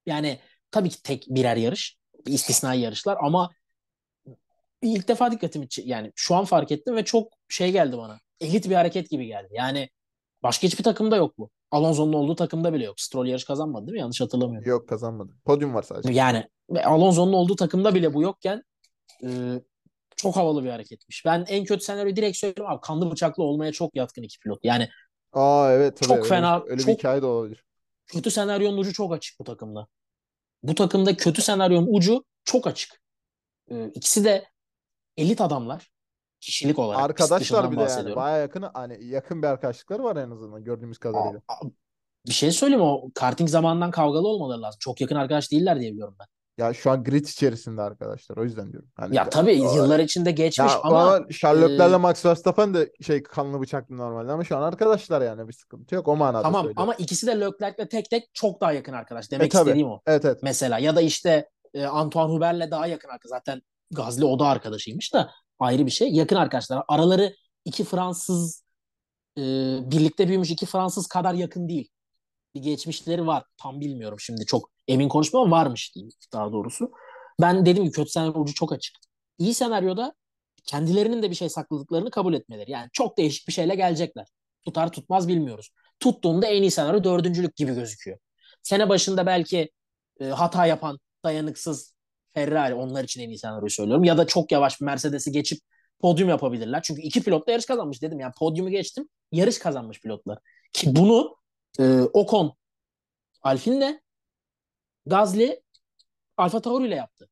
B: Yani tabii ki tek birer yarış. istisnai yarışlar ama ilk defa dikkatimi yani şu an fark ettim ve çok şey geldi bana. Elit bir hareket gibi geldi. Yani başka hiçbir takımda yok bu. Alonso'nun olduğu takımda bile yok. Stroll yarış kazanmadı değil mi? Yanlış hatırlamıyorum.
A: Yok kazanmadı. Podyum var sadece.
B: Yani Alonso'nun olduğu takımda bile bu yokken e, çok havalı bir hareketmiş. Ben en kötü senaryoyu direkt söylüyorum abi. Kanlı bıçaklı olmaya çok yatkın iki pilot. Yani
A: Aa evet tabii.
B: Çok
A: öyle,
B: fena.
A: Öyle
B: çok,
A: bir hikaye de olabilir.
B: Kötü senaryonun ucu çok açık bu takımda. Bu takımda kötü senaryonun ucu çok açık. Ee, ikisi de elit adamlar. Kişilik olarak.
A: Arkadaşlar bir de yani. Baya yakın hani yakın bir arkadaşlıkları var en azından gördüğümüz kadarıyla.
B: Aa, bir şey söyleyeyim o karting zamanından kavgalı olmaları lazım. Çok yakın arkadaş değiller diye biliyorum ben.
A: Ya şu an grid içerisinde arkadaşlar o yüzden diyorum.
B: Hani ya tabii o, yıllar içinde geçmiş
A: ya,
B: ama
A: Sherlock'lerle e, Max Verstappen de şey kanlı bıçaklı normalde ama şu an arkadaşlar yani bir sıkıntı yok o manada
B: Tamam
A: söylüyorum.
B: ama ikisi de Leclerc'le tek tek çok daha yakın arkadaş. Demek e, istediğim o.
A: Evet evet.
B: Mesela ya da işte e, Antoine Hubert'le daha yakın arkadaş. Zaten Gazli o da arkadaşıymış da ayrı bir şey. Yakın arkadaşlar. Araları iki Fransız e, birlikte büyümüş iki Fransız kadar yakın değil. Bir geçmişleri var. Tam bilmiyorum şimdi çok emin konuşmam ama varmış diyeyim daha doğrusu. Ben dedim ki kötü senaryo ucu çok açık. İyi senaryoda kendilerinin de bir şey sakladıklarını kabul etmeleri. Yani çok değişik bir şeyle gelecekler. Tutar tutmaz bilmiyoruz. Tuttuğunda en iyi senaryo dördüncülük gibi gözüküyor. Sene başında belki e, hata yapan, dayanıksız Ferrari onlar için en iyi senaryoyu söylüyorum. Ya da çok yavaş bir Mercedes'i geçip podyum yapabilirler. Çünkü iki pilot da yarış kazanmış dedim. Yani podyumu geçtim. Yarış kazanmış pilotlar. Ki bunu e, Ocon Alfine'le Gazli Alfa Tauri ile yaptı.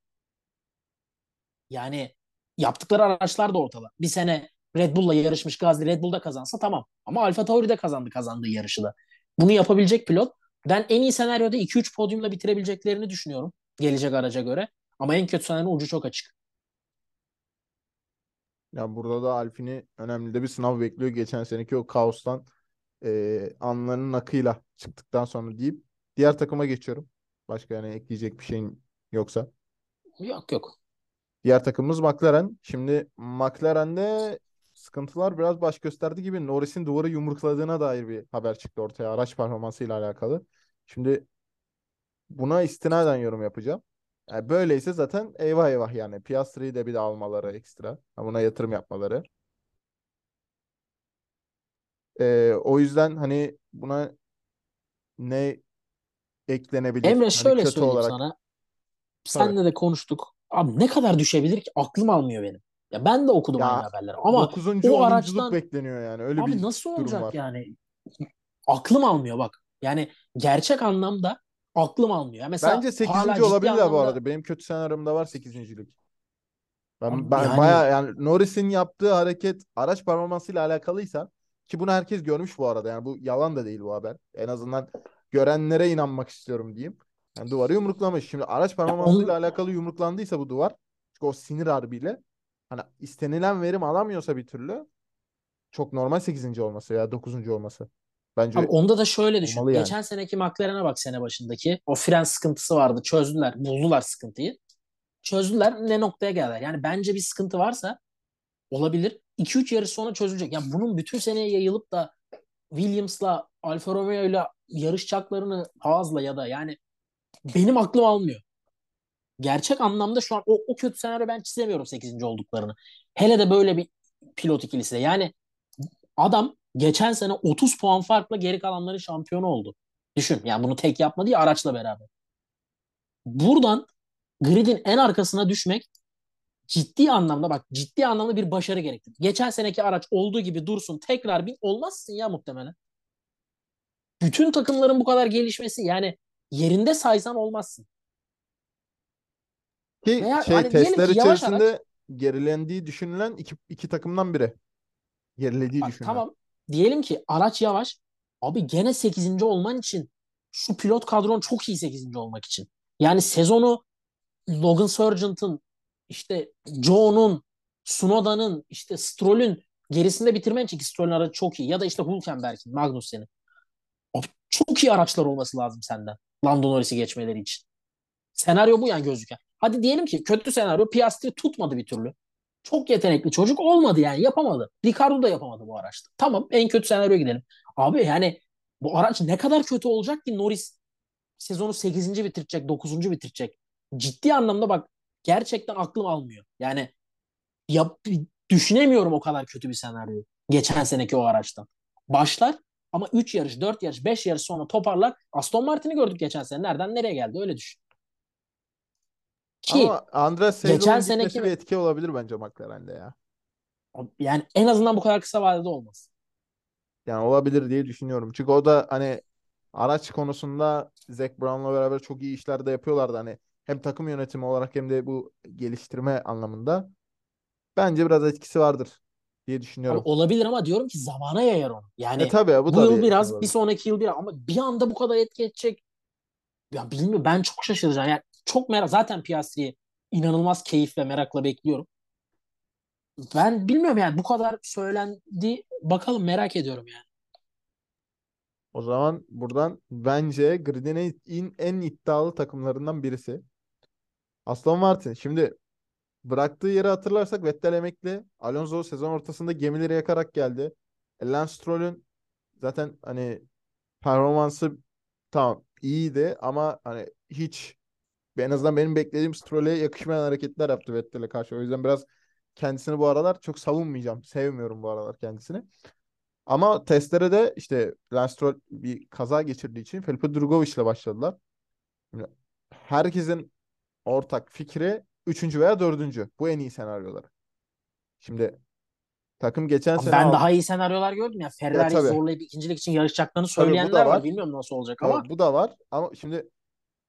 B: Yani yaptıkları araçlar da ortada. Bir sene Red Bull'la yarışmış Gazli Red Bull'da kazansa tamam. Ama Alfa Tauri de kazandı kazandığı yarışı da. Bunu yapabilecek pilot. Ben en iyi senaryoda 2-3 podyumla bitirebileceklerini düşünüyorum. Gelecek araca göre. Ama en kötü senaryo ucu çok açık.
A: Ya burada da Alfin'i önemli de bir sınav bekliyor. Geçen seneki o kaostan e, anlarının akıyla çıktıktan sonra deyip diğer takıma geçiyorum. Başka yani ekleyecek bir şeyin yoksa.
B: Yok yok.
A: Diğer takımımız McLaren. Şimdi McLaren'de sıkıntılar biraz baş gösterdi gibi Norris'in duvarı yumrukladığına dair bir haber çıktı ortaya araç performansıyla alakalı. Şimdi buna istinaden yorum yapacağım. Yani böyleyse zaten eyvah eyvah yani. Piastri'yi de bir de almaları ekstra. Buna yatırım yapmaları. Ee, o yüzden hani buna ne eklenebilir?
B: Emre
A: hani
B: şöyle
A: kötü
B: söyleyeyim
A: olarak.
B: sana. Senle de konuştuk. Abi ne kadar düşebilir ki? Aklım almıyor benim. Ya ben de okudum
A: Ya,
B: aynı haberleri ama
A: 9.
B: o
A: 10'unculuk
B: araçtan
A: bekleniyor yani. Öyle
B: abi
A: bir
B: nasıl olacak
A: var.
B: yani? Aklım almıyor bak. Yani gerçek anlamda aklım almıyor. Ya mesela
A: Bence 8.
B: hala ciddi
A: olabilirler bu
B: anlamda
A: arada. Benim kötü senaryomda var 8.lik. Ben, ben
B: yani-
A: bayağı yani Norris'in yaptığı hareket araç performansıyla alakalıysa ki bunu herkes görmüş bu arada. Yani bu yalan da değil bu haber. En azından görenlere inanmak istiyorum diyeyim. Yani duvarı yumruklamış. Şimdi araç performansıyla alakalı yumruklandıysa bu duvar çünkü o sinir harbiyle hani istenilen verim alamıyorsa bir türlü çok normal 8. olması veya 9. olması. Bence
B: Abi onda da şöyle düşün.
A: yani.
B: Geçen seneki McLaren'e bak sene başındaki. O fren sıkıntısı vardı. Çözdüler. Buldular sıkıntıyı. Çözdüler. Ne noktaya geldiler? Yani bence bir sıkıntı varsa olabilir. 2-3 yarış sonra çözülecek. Yani bunun bütün seneye yayılıp da Williams'la Alfa Romeo'yla yarışacaklarını Haas'la ya da yani benim aklım almıyor. Gerçek anlamda şu an o, o kötü senaryo ben çizemiyorum 8. olduklarını. Hele de böyle bir pilot ikilisi. Yani Adam geçen sene 30 puan farkla geri kalanların şampiyonu oldu. Düşün yani bunu tek yapmadı ya araçla beraber. Buradan gridin en arkasına düşmek ciddi anlamda bak ciddi anlamda bir başarı gerektirir. Geçen seneki araç olduğu gibi dursun tekrar bin olmazsın ya muhtemelen. Bütün takımların bu kadar gelişmesi yani yerinde saysan olmazsın.
A: Ki
B: Veya
A: şey
B: hani
A: testler
B: ki
A: içerisinde
B: araç
A: gerilendiği düşünülen iki, iki takımdan biri. Gerilediği
B: bak
A: düşünülen.
B: tamam diyelim ki araç yavaş abi gene 8. olman için şu pilot kadron çok iyi 8. olmak için. Yani sezonu Logan Sargent'ın işte Joe'nun Sunoda'nın işte Stroll'ün gerisinde bitirmen için ki Stroll'ün aracı çok iyi ya da işte Hülkenberg'in Magnussen'in. Abi çok iyi araçlar olması lazım senden. Lando Norris'i geçmeleri için. Senaryo bu yani gözüken. Hadi diyelim ki kötü senaryo Piastri tutmadı bir türlü. Çok yetenekli çocuk olmadı yani yapamadı. Ricardo da yapamadı bu araçta. Tamam en kötü senaryo gidelim. Abi yani bu araç ne kadar kötü olacak ki Norris sezonu 8. bitirecek, 9. bitirecek. Ciddi anlamda bak gerçekten aklım almıyor. Yani yap, düşünemiyorum o kadar kötü bir senaryo. Geçen seneki o araçtan. Başlar ama 3 yarış, 4 yarış, 5 yarış sonra toparlar. Aston Martin'i gördük geçen sene. Nereden nereye geldi öyle düşün. Ki
A: Ama Andres
B: geçen
A: gitmesi
B: seneki
A: bir etki olabilir bence McLaren'de ya.
B: yani en azından bu kadar kısa vadede olmaz.
A: Yani olabilir diye düşünüyorum. Çünkü o da hani araç konusunda Zac Brown'la beraber çok iyi işler de yapıyorlardı. Hani hem takım yönetimi olarak hem de bu geliştirme anlamında. Bence biraz etkisi vardır diye
B: Abi
A: düşünüyorum.
B: olabilir ama diyorum ki zamana yayar onu.
A: E
B: Yani
A: tabii bu
B: bu
A: da
B: yıl
A: bir
B: biraz,
A: şey
B: bir sonraki yıl biraz ama bir anda bu kadar etki edecek. Ya bilmiyorum ben çok şaşıracağım. Yani çok merak. Zaten Piastri'yi inanılmaz keyif ve merakla bekliyorum. Ben bilmiyorum yani bu kadar söylendi. Bakalım merak ediyorum yani.
A: O zaman buradan bence gridin en, en iddialı takımlarından birisi. Aston Martin. Şimdi bıraktığı yeri hatırlarsak Vettel emekli. Alonso sezon ortasında gemileri yakarak geldi. E, Lance Stroll'ün zaten hani performansı tamam iyiydi ama hani hiç en azından benim beklediğim Stroll'e yakışmayan hareketler yaptı Vettel'e karşı. O yüzden biraz kendisini bu aralar çok savunmayacağım. Sevmiyorum bu aralar kendisini. Ama testlere de işte Lance Stroll bir kaza geçirdiği için Felipe Drugovich ile başladılar. Herkesin ortak fikri üçüncü veya dördüncü. Bu en iyi senaryoları. Şimdi takım geçen
B: Abi
A: sene
B: ben
A: aldı.
B: daha iyi senaryolar gördüm ya.
A: Ya
B: Ferrari'yi
A: tabii.
B: zorlayıp ikincilik için yarışacaklarını
A: Tabii
B: söyleyenler var.
A: var.
B: Bilmiyorum nasıl olacak ama
A: Tabii bu da var. Ama şimdi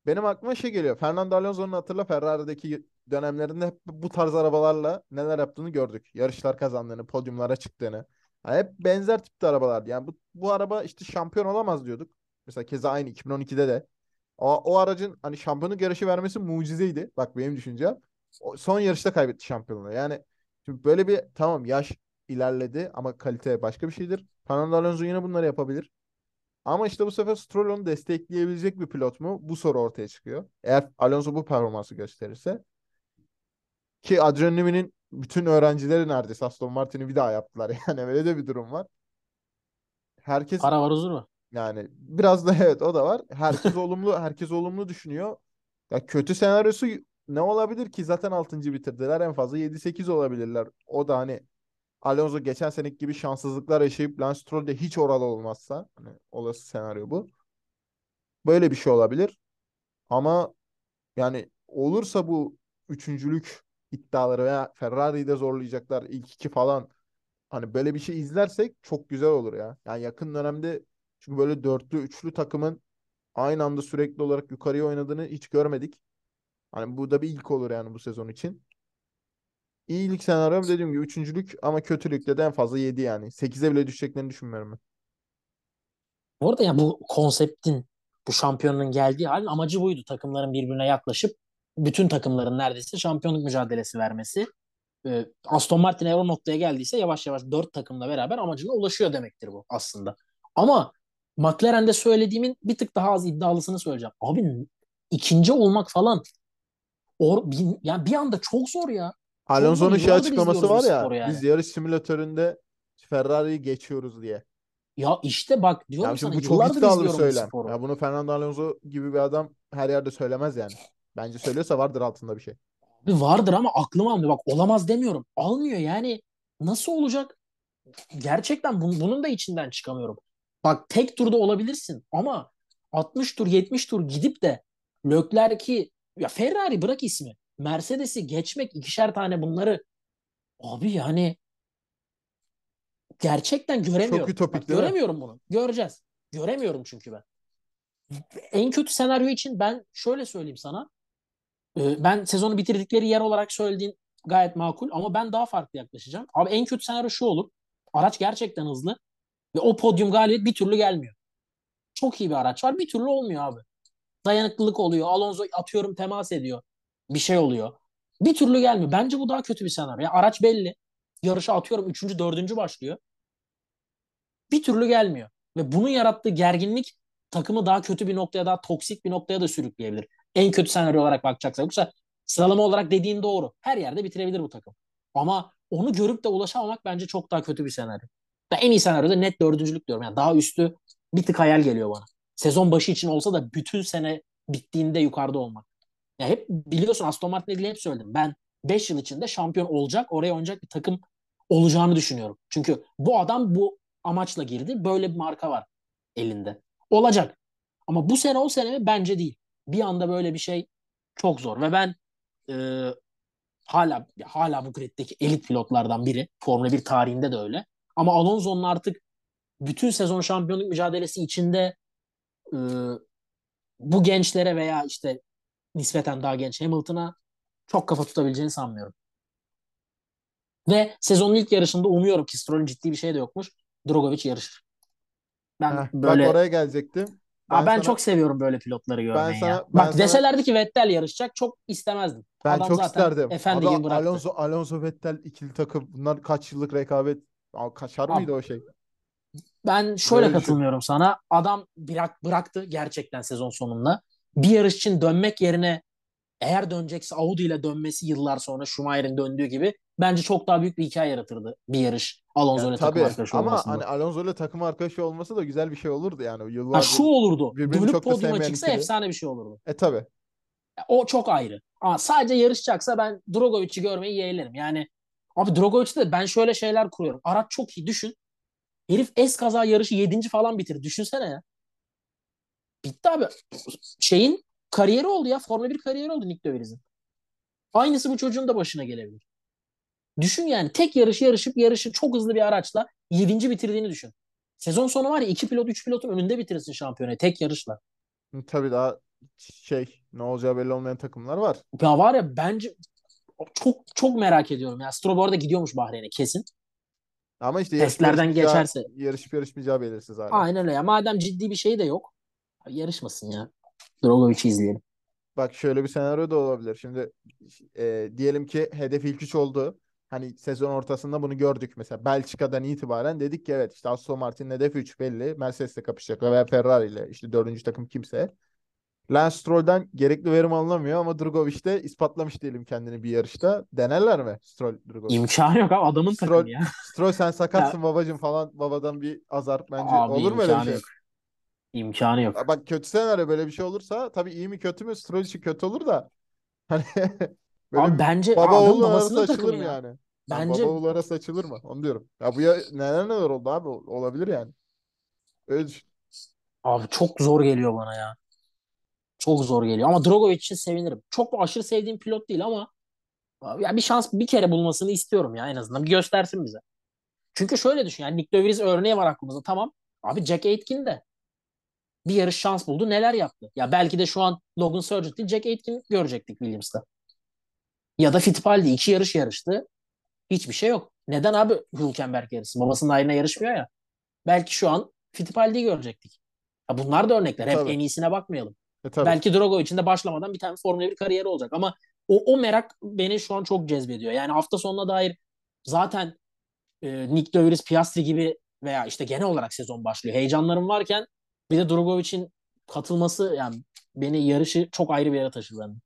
A: benim aklıma şey geliyor. Fernando Alonso'nun hatırla Ferrari'deki dönemlerinde hep bu tarz arabalarla neler yaptığını gördük. Yarışlar kazandığını, podyumlara çıktığını. Yani hep benzer tipte arabalardı. Yani bu, bu araba işte şampiyon olamaz diyorduk. Mesela keza aynı 2012'de de. O, o aracın hani şampiyonluk yarışı vermesi mucizeydi. Bak benim düşüncem. O, son yarışta kaybetti şampiyonluğu. Yani şimdi böyle bir tamam yaş ilerledi ama kalite başka bir şeydir. Fernando Alonso yine bunları yapabilir. Ama işte bu sefer Stroll onu destekleyebilecek bir pilot mu? Bu soru ortaya çıkıyor. Eğer Alonso bu performansı gösterirse. Ki Adrian Newey'nin bütün öğrencileri neredeyse Aston Martin'i bir daha yaptılar. Yani öyle de bir durum var. Herkes
B: para var huzur var.
A: yani biraz da evet o da var. Herkes olumlu herkes olumlu düşünüyor. Ya kötü senaryosu ne olabilir ki? Zaten 6. bitirdiler. En fazla 7-8 olabilirler. O da hani Alonso geçen seneki gibi şanssızlıklar yaşayıp Lance Stroll de hiç oralı olmazsa hani olası senaryo bu. Böyle bir şey olabilir. Ama yani olursa bu üçüncülük iddiaları veya Ferrari'yi de zorlayacaklar ilk iki falan. Hani böyle bir şey izlersek çok güzel olur ya. Yani yakın dönemde çünkü böyle dörtlü, üçlü takımın aynı anda sürekli olarak yukarıya oynadığını hiç görmedik. Hani bu da bir ilk olur yani bu sezon için. İyilik senaryom dediğim gibi üçüncülük ama kötülükte de en fazla 7 yani. 8'e bile düşeceklerini düşünmüyorum ben.
B: Bu arada ya bu konseptin bu şampiyonun geldiği halin amacı buydu. Takımların birbirine yaklaşıp bütün takımların neredeyse şampiyonluk mücadelesi vermesi. Ee, Aston Martin eğer o noktaya geldiyse yavaş yavaş dört takımla beraber amacına ulaşıyor demektir bu aslında. Ama McLaren'de söylediğimin bir tık daha az iddialısını söyleyeceğim. Abi ikinci olmak falan or, bir, yani bir anda çok zor ya.
A: Alonso'nun şey açıklaması
B: bu
A: var ya
B: yani.
A: biz yarış simülatöründe Ferrari'yi geçiyoruz diye.
B: Ya işte bak diyorum
A: Ya
B: sana
A: bu çok iddialı bir
B: bu
A: söylem.
B: sporu.
A: Ya bunu Fernando Alonso gibi bir adam her yerde söylemez yani. Bence söylüyorsa vardır altında bir şey.
B: Bir vardır ama aklım almıyor. Bak olamaz demiyorum. Almıyor yani. Nasıl olacak? gerçekten bun- bunun da içinden çıkamıyorum. Bak tek turda olabilirsin ama 60 tur 70 tur gidip de Leclerc'i ya Ferrari bırak ismi. Mercedes'i geçmek ikişer tane bunları abi yani gerçekten göremiyorum.
A: Çok ütopik
B: Bak, göremiyorum bunu. Göreceğiz. Göremiyorum çünkü ben. En kötü senaryo için ben şöyle söyleyeyim sana. Ee, Ben sezonu bitirdikleri yer olarak söylediğin gayet makul ama ben daha farklı yaklaşacağım. Abi en kötü senaryo şu olur. Araç gerçekten hızlı ve o podyum galibiyet bir türlü gelmiyor. Çok iyi bir araç var bir türlü olmuyor abi. Dayanıklılık oluyor. Alonso atıyorum temas ediyor. Bir şey oluyor. Bir türlü gelmiyor. Bence bu daha kötü bir senaryo. Ya araç belli. Yarışa atıyorum üçüncü, dördüncü başlıyor. Bir türlü gelmiyor. Ve bunun yarattığı gerginlik takımı daha kötü bir noktaya, daha toksik bir noktaya da sürükleyebilir. En kötü senaryo olarak bakacaksa. Yoksa sıralama olarak dediğin doğru. Her yerde bitirebilir bu takım. Ama onu görüp de ulaşamamak bence çok daha kötü bir senaryo. Da en iyi senaryoda net dördüncülük diyorum. Yani daha üstü bir tık hayal geliyor bana. Sezon başı için olsa da bütün sene bittiğinde yukarıda olmak. Ya hep biliyorsun Aston Martin'le ilgili hep söyledim. Ben 5 yıl içinde şampiyon olacak, oraya oynayacak bir takım olacağını düşünüyorum. Çünkü bu adam bu amaçla girdi. Böyle bir marka var elinde. Olacak. Ama bu sene o sene mi? Bence değil. Bir anda böyle bir şey çok zor. Ve ben e, hala hala bu griddeki elit pilotlardan biri. Formula 1 tarihinde de öyle. Ama Alonso'nun artık bütün sezon şampiyonluk mücadelesi içinde e, bu gençlere veya işte nispeten daha genç Hamilton'a çok kafa tutabileceğini sanmıyorum. Ve sezonun ilk yarışında umuyorum ki Stroll'ün ciddi bir şey de yokmuş. Drogovic yarışır. Ben
A: Heh,
B: böyle
A: Bak oraya gelecektim.
B: Aa, ben
A: sana-
B: çok seviyorum böyle pilotları görmeyi
A: sana-
B: ya.
A: ben
B: Bak
A: sana-
B: deselerdi ki Vettel yarışacak çok istemezdim.
A: Ben
B: Adam
A: çok
B: zaten
A: isterdim.
B: efendi
A: Abi
B: gibi bıraktı.
A: Alonso, Alonso Vettel ikili takım. Bunlar kaç yıllık rekabet. Kaçar mıydı o şey?
B: Ben şöyle
A: Böyle düşün.
B: katılmıyorum sana. Adam bırak, bıraktı gerçekten sezon sonunda. Bir yarış için dönmek yerine eğer dönecekse Audi ile dönmesi yıllar sonra Schumacher'in döndüğü gibi bence çok daha büyük bir hikaye yaratırdı bir yarış Alonso
A: Yani
B: ile takım
A: tabii
B: arkadaşı
A: ama
B: olmasında.
A: hani Alonso ile takım arkadaşı olması da güzel bir şey olurdu yani.
B: Ha,
A: Yıllardır.
B: şu olurdu. Dönüp podyuma çıksa
A: ikili.
B: efsane bir şey olurdu.
A: E tabii.
B: O çok ayrı. Ama sadece yarışacaksa ben Drogovic'i görmeyi yeğlerim. Yani abi Drogovic'te de ben şöyle şeyler kuruyorum. Araç çok iyi düşün. Herif es kaza yarışı 7. falan bitirdi. Düşünsene ya. Bitti abi. Şeyin kariyeri oldu ya. Formula 1 kariyeri oldu Nick de. Aynısı bu çocuğun da başına gelebilir. Düşün yani tek yarış yarışıp yarışı çok hızlı bir araçla 7. bitirdiğini düşün. Sezon sonu var ya 2 pilot 3 pilotun önünde bitirsin şampiyonayı tek yarışla.
A: Tabii daha şey ne olacağı belli olmayan takımlar var.
B: Ya var ya bence çok çok merak ediyorum. Ya Stroll bu arada gidiyormuş Bahreyn'e kesin.
A: Ama işte yarışıp
B: Testlerden
A: yarışmayacağı,
B: geçerse.
A: yarışıp yarışmayacağı belirsiz hala.
B: Aynen öyle ya. Madem ciddi bir şey de yok. Yarışmasın ya. Drogovic'i izleyelim.
A: Bak şöyle bir senaryo da olabilir. Şimdi e, diyelim ki hedef ilk üç oldu. Hani sezon ortasında bunu gördük mesela. Belçika'dan itibaren dedik ki evet işte Aston Martin hedef 3 belli. Mercedes'le kapışacak veya Ferrari ile işte dördüncü takım kimse. Lance Stroll'den gerekli verim alınamıyor ama Drugovich de ispatlamış diyelim kendini bir yarışta. Denerler mi Stroll Drugovich?
B: İmkanı yok abi adamın
A: Stroll-
B: takımı ya.
A: Stroll sen sakatsın babacım falan babadan bir azar bence.
B: Abi
A: Olur mu öyle bir şey?
B: yok. İmkanı yok.
A: Bak kötü senaryo böyle bir şey olursa tabii iyi mi kötü mü için kötü olur da hani böyle
B: Abi bence
A: baba oğul arası açılır mı
B: ya.
A: yani?
B: Bence
A: baba oğul arası açılır mı? Onu diyorum. Ya bu ya neler neler oldu abi olabilir yani. Öyle düşün.
B: abi çok zor geliyor bana ya. Çok zor geliyor. Ama Drogovic için sevinirim. Çok aşırı sevdiğim pilot değil ama ya bir şans bir kere bulmasını istiyorum ya en azından. Bir göstersin bize. Çünkü şöyle düşün yani Nick De Vries örneği var aklımızda. Tamam. Abi Jack Aitken de bir yarış şans buldu. Neler yaptı? Ya belki de şu an Logan Sargent değil Jack Aitken görecektik Williams'ta. Ya da Fittipaldi iki yarış yarıştı. Hiçbir şey yok. Neden abi Hülkenberg yarışsın? Babasının ayrına yarışmıyor ya. Belki şu an Fittipaldi'yi görecektik. Ya bunlar da örnekler. Hep
A: Tabii.
B: en iyisine bakmayalım.
A: E tabii.
B: Belki Drogovic'in de başlamadan bir tane Formula 1 kariyeri olacak. Ama o, o merak beni şu an çok cezbediyor. Yani hafta sonuna dair zaten e, Nick De Vries, Piastri gibi veya işte genel olarak sezon başlıyor. Heyecanlarım varken bir de Drogovic'in katılması yani beni yarışı çok ayrı bir yere taşıdı. bende.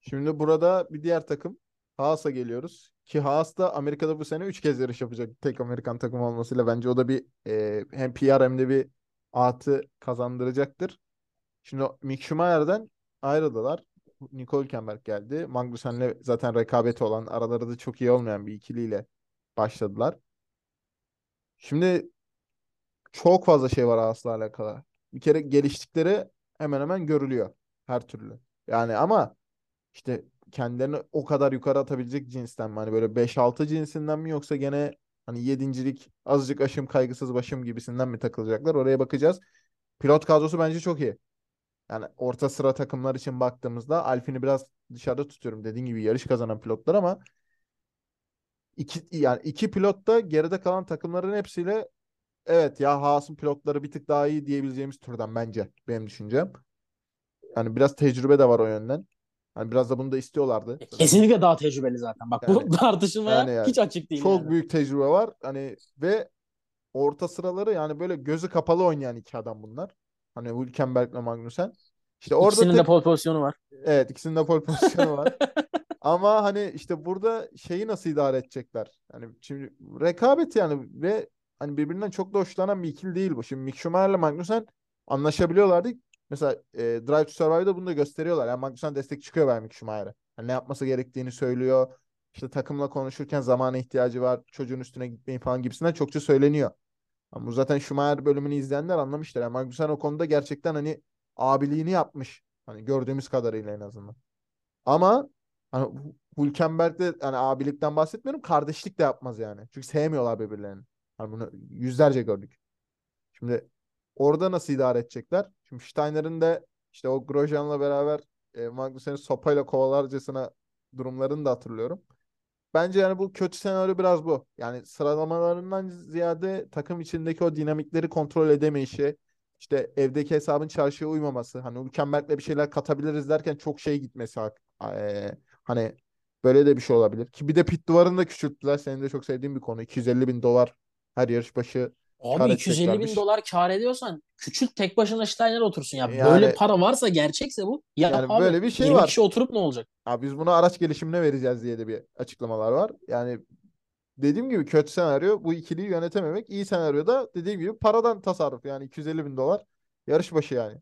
A: Şimdi burada bir diğer takım Haas'a geliyoruz. Ki Haas da Amerika'da bu sene 3 kez yarış yapacak. Tek Amerikan takım olmasıyla bence o da bir e, hem PR hem de bir artı kazandıracaktır. Şimdi Mick Schumacher'den ayrıldılar. Nico Hülkenberg geldi. Magnussen'le zaten rekabeti olan araları da çok iyi olmayan bir ikiliyle başladılar. Şimdi çok fazla şey var Haas'la alakalı. Bir kere geliştikleri hemen hemen görülüyor her türlü. Yani ama işte kendilerini o kadar yukarı atabilecek cinsten mi? Hani böyle beş altı cinsinden mi yoksa gene hani yedincilik azıcık aşım kaygısız başım gibisinden mi takılacaklar? Oraya bakacağız. Pilot kadrosu bence çok iyi. Yani orta sıra takımlar için baktığımızda Alpine'i biraz dışarıda tutuyorum. Dediğim gibi yarış kazanan pilotlar ama iki, yani iki pilot da geride kalan takımların hepsiyle evet ya Haas'ın pilotları bir tık daha iyi diyebileceğimiz türden bence benim düşüncem. Yani biraz tecrübe de var o yönden. Hani biraz da bunu da istiyorlardı.
B: Kesinlikle daha tecrübeli zaten. Bak
A: Yani-
B: bu tartışmaya
A: yani yani
B: hiç açık değil
A: Çok
B: yani.
A: büyük tecrübe var. Hani ve orta sıraları yani böyle gözü kapalı oynayan iki adam bunlar. Hani Hülkenberg ve Magnussen. İşte orada
B: İkisinin de
A: tek
B: pole pozisyonu var.
A: evet ikisinin de pole pozisyonu var. Ama hani işte burada şeyi nasıl idare edecekler? Yani şimdi rekabet yani ve hani birbirinden çok da hoşlanan bir ikili değil bu. Şimdi Mick Schumacher'le Magnussen anlaşabiliyorlardı. Mesela e, Drive to Survive'da bunu da gösteriyorlar. Yani Magnussen destek çıkıyor Mick Schumacher'e. Yani ne yapması gerektiğini söylüyor. İşte takımla konuşurken zamana ihtiyacı var. Çocuğun üstüne gitmeyin falan gibisinden çokça söyleniyor. Ama bu zaten Schumacher bölümünü izleyenler anlamışlar. Yani Magnussen o konuda gerçekten hani abiliğini yapmış. Hani gördüğümüz kadarıyla en azından. Ama hani Hülkenberg'de hani abilikten bahsetmiyorum. Kardeşlik de yapmaz yani. Çünkü sevmiyorlar birbirlerini. Hani bunu yüzlerce gördük. Şimdi orada nasıl idare edecekler? Şimdi Steiner'ın da işte o Grosjean'la beraber e, Magnussen'i sopayla kovalarcasına durumlarını da hatırlıyorum. Bence yani bu kötü senaryo biraz bu. Yani sıralamalarından ziyade takım içindeki o dinamikleri kontrol edemeyişi, işte evdeki hesabın çarşıya uymaması, hani Hülkenberg'le bir şeyler katabiliriz derken çok şey gitmesi eee, hani böyle de bir şey olabilir. Ki bir de pit duvarını da küçülttüler. Senin de çok sevdiğin bir konu. 250 bin dolar her yarış başı
B: Abi
A: kar
B: 250 bin dolar kar ediyorsan küçült tek başına Steiner otursun ya.
A: Yani-
B: Böyle para varsa gerçekse bu. Yap
A: Yani
B: abi.
A: böyle bir şey
B: 20
A: var.
B: kişi oturup ne olacak?
A: Abi biz bunu araç gelişimine vereceğiz diye de bir açıklamalar var. Yani dediğim gibi kötü senaryo bu ikiliyi yönetememek. İyi senaryo da dediğim gibi paradan tasarruf. Yani 250 bin dolar yarış başı yani.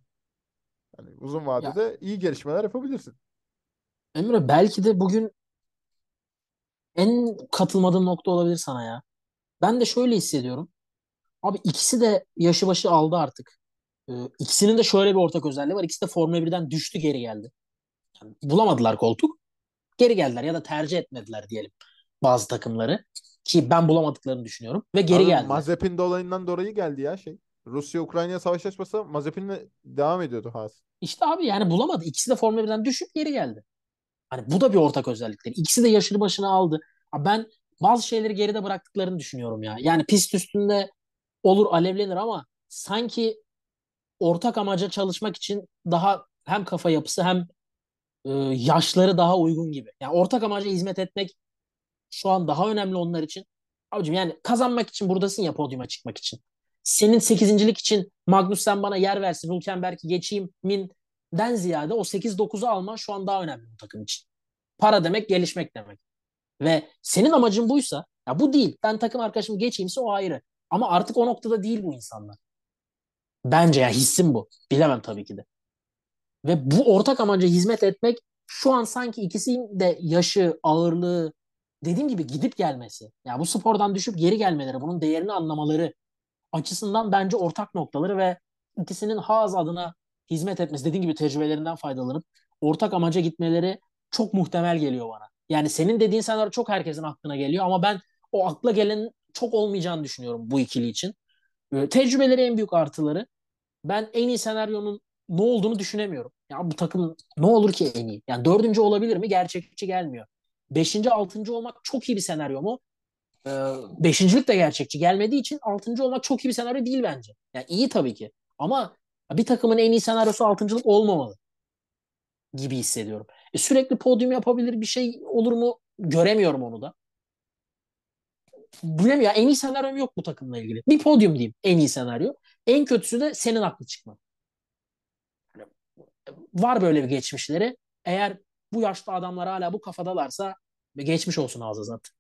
A: Yani uzun
B: Ya
A: vadede iyi gelişmeler yapabilirsin.
B: Emre belki de bugün en katılmadığım nokta olabilir sana ya. Ben de şöyle hissediyorum. Abi ikisi de yaşı başı aldı artık. Ee, ikisinin de şöyle bir ortak özelliği var. İkisi de Formula 1'den düştü geri geldi. Yani bulamadılar koltuk. Geri geldiler ya da tercih etmediler diyelim bazı takımları. Ki ben bulamadıklarını düşünüyorum. Ve geri
A: Abi
B: geldiler.
A: Mazepin dolayından dolayı geldi ya şey. Rusya-Ukrayna savaş açmasa Mazepin'le devam ediyordu Haas.
B: İşte abi yani bulamadı. İkisi de Formula 1'den düşüp geri geldi. Hani bu da bir ortak özellikleri. İkisi de yaşını başına aldı. Ben bazı şeyleri geride bıraktıklarını düşünüyorum ya. Yani pist üstünde olur alevlenir ama sanki ortak amaca çalışmak için daha hem kafa yapısı hem e, yaşları daha uygun gibi. Yani ortak amaca hizmet etmek şu an daha önemli onlar için. Abicim yani kazanmak için buradasın ya podyuma çıkmak için. Senin sekizincilik için Magnussen bana yer versin, Hülkenberg'i geçeyim min den ziyade o 8-9'u alman şu an daha önemli bu takım için. Para demek gelişmek demek. Ve senin amacın buysa ya bu değil. Ben takım arkadaşımı geçeyimse o ayrı. Ama artık o noktada değil bu insanlar. Bence ya hissim bu. Bilemem tabii ki de. Ve bu ortak amaca hizmet etmek şu an sanki ikisinin de yaşı, ağırlığı, dediğim gibi gidip gelmesi. Ya bu spordan düşüp geri gelmeleri, bunun değerini anlamaları açısından bence ortak noktaları ve ikisinin Haas adına hizmet etmesi, dediğim gibi tecrübelerinden faydalanıp ortak amaca gitmeleri çok muhtemel geliyor bana. Yani senin dediğin senaryo çok herkesin aklına geliyor ama ben o akla gelenin çok olmayacağını düşünüyorum bu ikili için. Ee, tecrübeleri en büyük artıları. Ben en iyi senaryonun ne olduğunu düşünemiyorum. Ya bu takım ne olur ki en iyi? Yani dördüncü olabilir mi? Gerçekçi gelmiyor. Beşinci, altıncı olmak çok iyi bir senaryo mu? Ee, beşincilik de gerçekçi gelmediği için altıncı olmak çok iyi bir senaryo değil bence. Yani iyi tabii ki. Ama bir takımın en iyi senaryosu altıncılık olmamalı gibi hissediyorum. E, sürekli podyum yapabilir bir şey olur mu? Göremiyorum onu da. Bilemiyorum ya en iyi senaryom yok bu takımla ilgili. Bir podyum diyeyim en iyi senaryo. En kötüsü de senin haklı çıkman. Var böyle bir geçmişleri. Eğer bu yaşta adamlar hala bu kafadalarsa geçmiş olsun ağza zaten.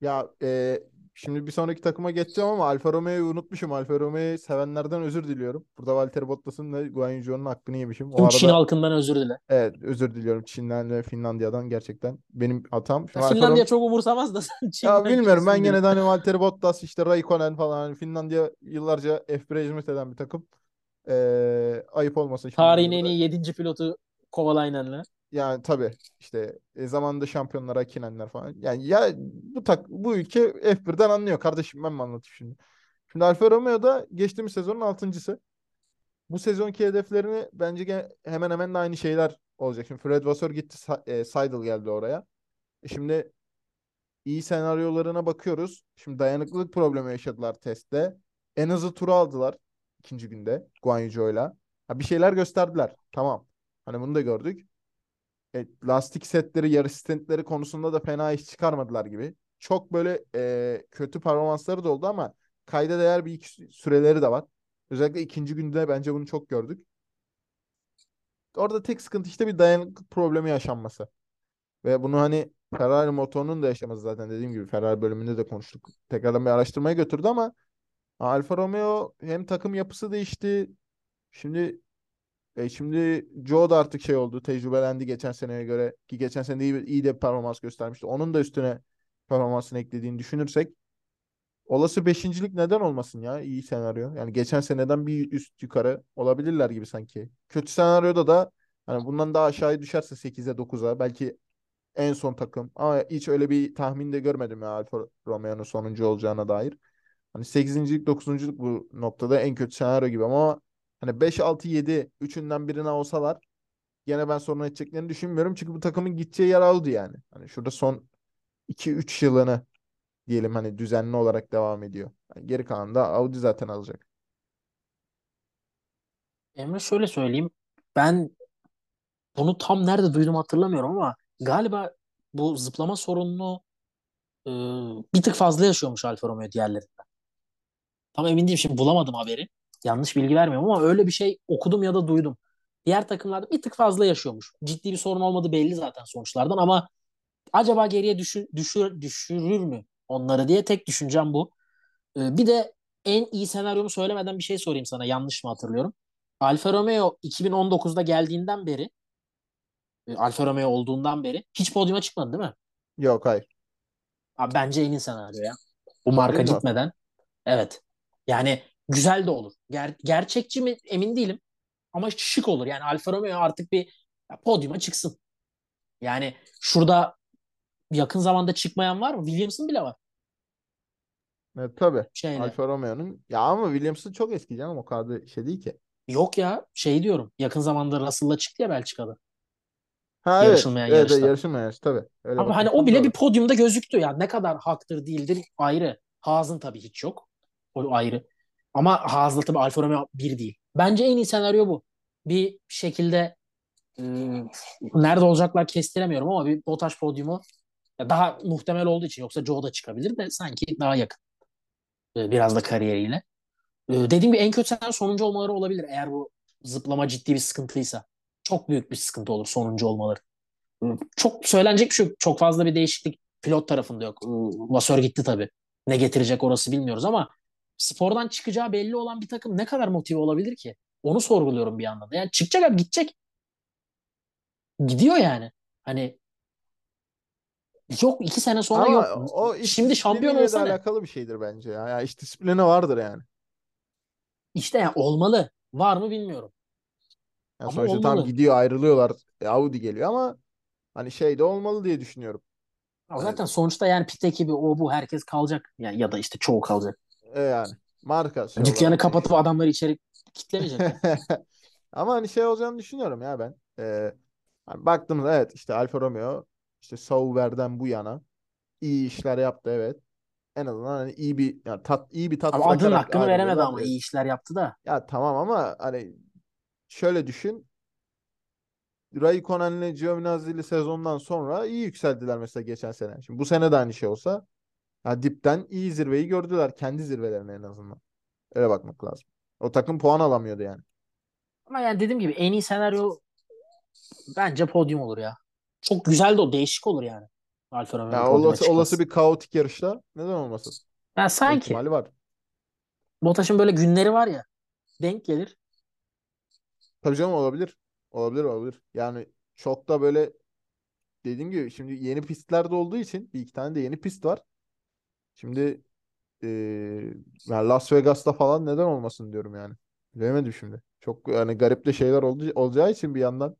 A: Ya e, Şimdi bir sonraki takıma geçeceğim ama Alfa Romeo'yu unutmuşum. Alfa Romeo'yu sevenlerden özür diliyorum. Burada Valtteri Bottas'ın ve Guan Yu Zhou'nun hakkını yemişim. O
B: Tüm Çin
A: arada
B: halkından özür dile.
A: evet özür diliyorum Çin'den ve Finlandiya'dan gerçekten. Benim hatam.
B: Ya
A: Şimdi
B: Finlandiya
A: Romeo
B: çok umursamaz da sen
A: ya
B: Çin'den
A: bilmiyorum ben gene de hani Valtteri Bottas işte Raikkonen falan hani Finlandiya yıllarca F1'e hizmet eden bir takım. Ee, ayıp olmasın
B: Tarihin en iyi 7. pilotu Kovalainen'le.
A: Yani tabii işte e, zamanında şampiyonlar Hakkınenler falan. Yani ya bu tak bu ülke F1'den anlıyor kardeşim ben mi anlatayım şimdi? Şimdi Alfa Romeo da geçtiğimiz sezonun altıncısı. Bu sezonki hedeflerini bence hemen hemen de aynı şeyler olacak. Şimdi Fred Vasseur gitti, e, Seidl geldi oraya. E şimdi iyi senaryolarına bakıyoruz. Şimdi dayanıklılık problemi yaşadılar testte. En hızlı turu aldılar ikinci günde Guan Yu Zhou'yla. Ha, bir şeyler gösterdiler. Tamam. Hani bunu da gördük. E, lastik setleri, yarış stintleri konusunda da fena iş çıkarmadılar gibi. Çok böyle e, kötü performansları da oldu ama kayda değer bir iki sü- süreleri de var. Özellikle ikinci günde bence bunu çok gördük. Orada tek sıkıntı işte bir dayanıklık problemi yaşanması. Ve bunu hani Ferrari motorunun da yaşaması zaten dediğim gibi Ferrari bölümünde de konuştuk. Tekrardan bir araştırmaya götürdü ama Alfa Romeo hem takım yapısı değişti. Şimdi e, şimdi Joe da artık şey oldu. Tecrübelendi geçen seneye göre ki geçen sene iyi, iyi de performans göstermişti. Onun da üstüne performansını eklediğini düşünürsek olası beşincilik neden olmasın ya? İyi senaryo. Yani geçen seneden bir üst yukarı olabilirler gibi sanki. Kötü senaryoda da hani bundan daha aşağıya düşerse 8'e 9'a belki en son takım. Ama hiç öyle bir tahmin de görmedim ya Alfa Romeo'nun sonuncu olacağına dair. Hani 8.lik 9.luk bu noktada en kötü senaryo gibi ama hani 5 6 7 üçünden birine olsalar gene ben sorun edeceklerini düşünmüyorum. Çünkü bu takımın gideceği yer aldı yani. Hani şurada son 2 3 yılını diyelim hani düzenli olarak devam ediyor. Yani geri kalan da Audi zaten alacak.
B: Emre şöyle söyleyeyim. Ben bunu tam nerede duydum hatırlamıyorum ama galiba bu zıplama sorununu e, bir tık fazla yaşıyormuş Alfa Romeo diğerlerinden. Tam emin değilim şimdi bulamadım haberi. Yanlış bilgi vermiyorum ama öyle bir şey okudum ya da duydum. Diğer takımlarda bir tık fazla yaşıyormuş. Ciddi bir sorun olmadığı belli zaten sonuçlardan ama acaba geriye düşür, düşür, düşürür mü onları diye tek düşüncem bu. Ee, bir de en iyi senaryomu söylemeden bir şey sorayım sana. Yanlış mı hatırlıyorum? Alfa Romeo 2019'da geldiğinden beri, e, Alfa Romeo olduğundan beri hiç podyuma çıkmadı değil mi?
A: Yok hayır.
B: Abi bence en iyi senaryo ya. Bu marka gitmeden. Evet. Yani güzel de olur. Ger- gerçekçi mi emin değilim. Ama şık olur. Yani Alfa Romeo artık bir ya, podyuma çıksın. Yani şurada yakın zamanda çıkmayan var mı? Williams'ın bile var.
A: Evet, tabii.
B: Şeyle.
A: Alfa Romeo'nun ya ama Williams'ın çok eski canım o kadar da şey değil ki.
B: Yok ya şey diyorum. Yakın zamanda Russell'la çıktı ya Belçika'da.
A: Ha.
B: Yarışılmayan
A: Evet, evet
B: yarışta.
A: yarışılmayan yarış tabii. Öyle
B: Ama hani o bile
A: doğru.
B: bir podyumda gözüktü. Yani ne kadar haktır değildir ayrı. Haas'ın tabii hiç yok. O ayrı. Ama Haas'la tabii Alfa Romeo bir değil. Bence en iyi senaryo bu. Bir şekilde e, nerede olacaklar kestiremiyorum ama bir BOTAŞ podyumu daha muhtemel olduğu için yoksa Joe da çıkabilir de sanki daha yakın. E, biraz da kariyeriyle. E, dediğim gibi en kötü senaryo sonuncu olmaları olabilir eğer bu zıplama ciddi bir sıkıntıysa. Çok büyük bir sıkıntı olur sonuncu olmaları. Çok söylenecek bir şey yok. Çok fazla bir değişiklik pilot tarafında yok. E, Vasör gitti tabii. Ne getirecek orası bilmiyoruz ama spordan çıkacağı belli olan bir takım ne kadar motive olabilir ki? Onu sorguluyorum bir yandan. da. Yani çıkacak abi gidecek. Gidiyor yani. Hani yok iki sene sonra
A: Ama
B: yok.
A: o
B: Şimdi şampiyon olsa ne?
A: alakalı bir şeydir bence ya. Ya iş disiplini vardır yani.
B: İşte yani olmalı. Var mı bilmiyorum.
A: Yani
B: Ama
A: sonuçta tam
B: olmalı.
A: gidiyor ayrılıyorlar. E, Audi geliyor ama hani şey de olmalı diye düşünüyorum.
B: Ya
A: Hani
B: zaten sonuçta yani pit ekibi o bu herkes kalacak. Yani ya da işte çoğu kalacak.
A: E, yani marka şey
B: Dükkanı
A: olarak
B: kapatıp adamları içeri kitlemeyecekler.
A: Ama hani şey olacağını düşünüyorum ya ben. Ee, hani baktığımızda evet işte Alfa Romeo işte Sauber'den bu yana iyi işler yaptı evet. En azından hani iyi bir yani tat iyi bir tat
B: Ama adının hakkını veremedi ama iyi işler yaptı da.
A: Ya tamam ama hani şöyle düşün. Raikkonen'le Giovinazzi'li sezondan sonra iyi yükseldiler mesela geçen sene. Şimdi bu sene de aynı şey olsa ya dipten iyi zirveyi gördüler. Kendi zirvelerine en azından. Öyle bakmak lazım. O takım puan alamıyordu yani.
B: Ama yani dediğim gibi en iyi senaryo bence podyum olur ya. Çok güzel de o değişik olur yani. Alfa Romeo
A: Ya olası, olası bir kaotik yarışta neden olmasın?
B: Ya sanki
A: ihtimali var.
B: Bottas'ın böyle günleri var ya denk gelir.
A: Tabii canım olabilir. Olabilir olabilir. Yani çok da böyle dediğim gibi şimdi yeni pistlerde olduğu için bir iki tane de yeni pist var. Şimdi eee, yani Las Vegas'ta falan neden olmasın diyorum yani. Bilemedim şimdi. Çok yani garip de şeyler oldu, olacağı için bir yandan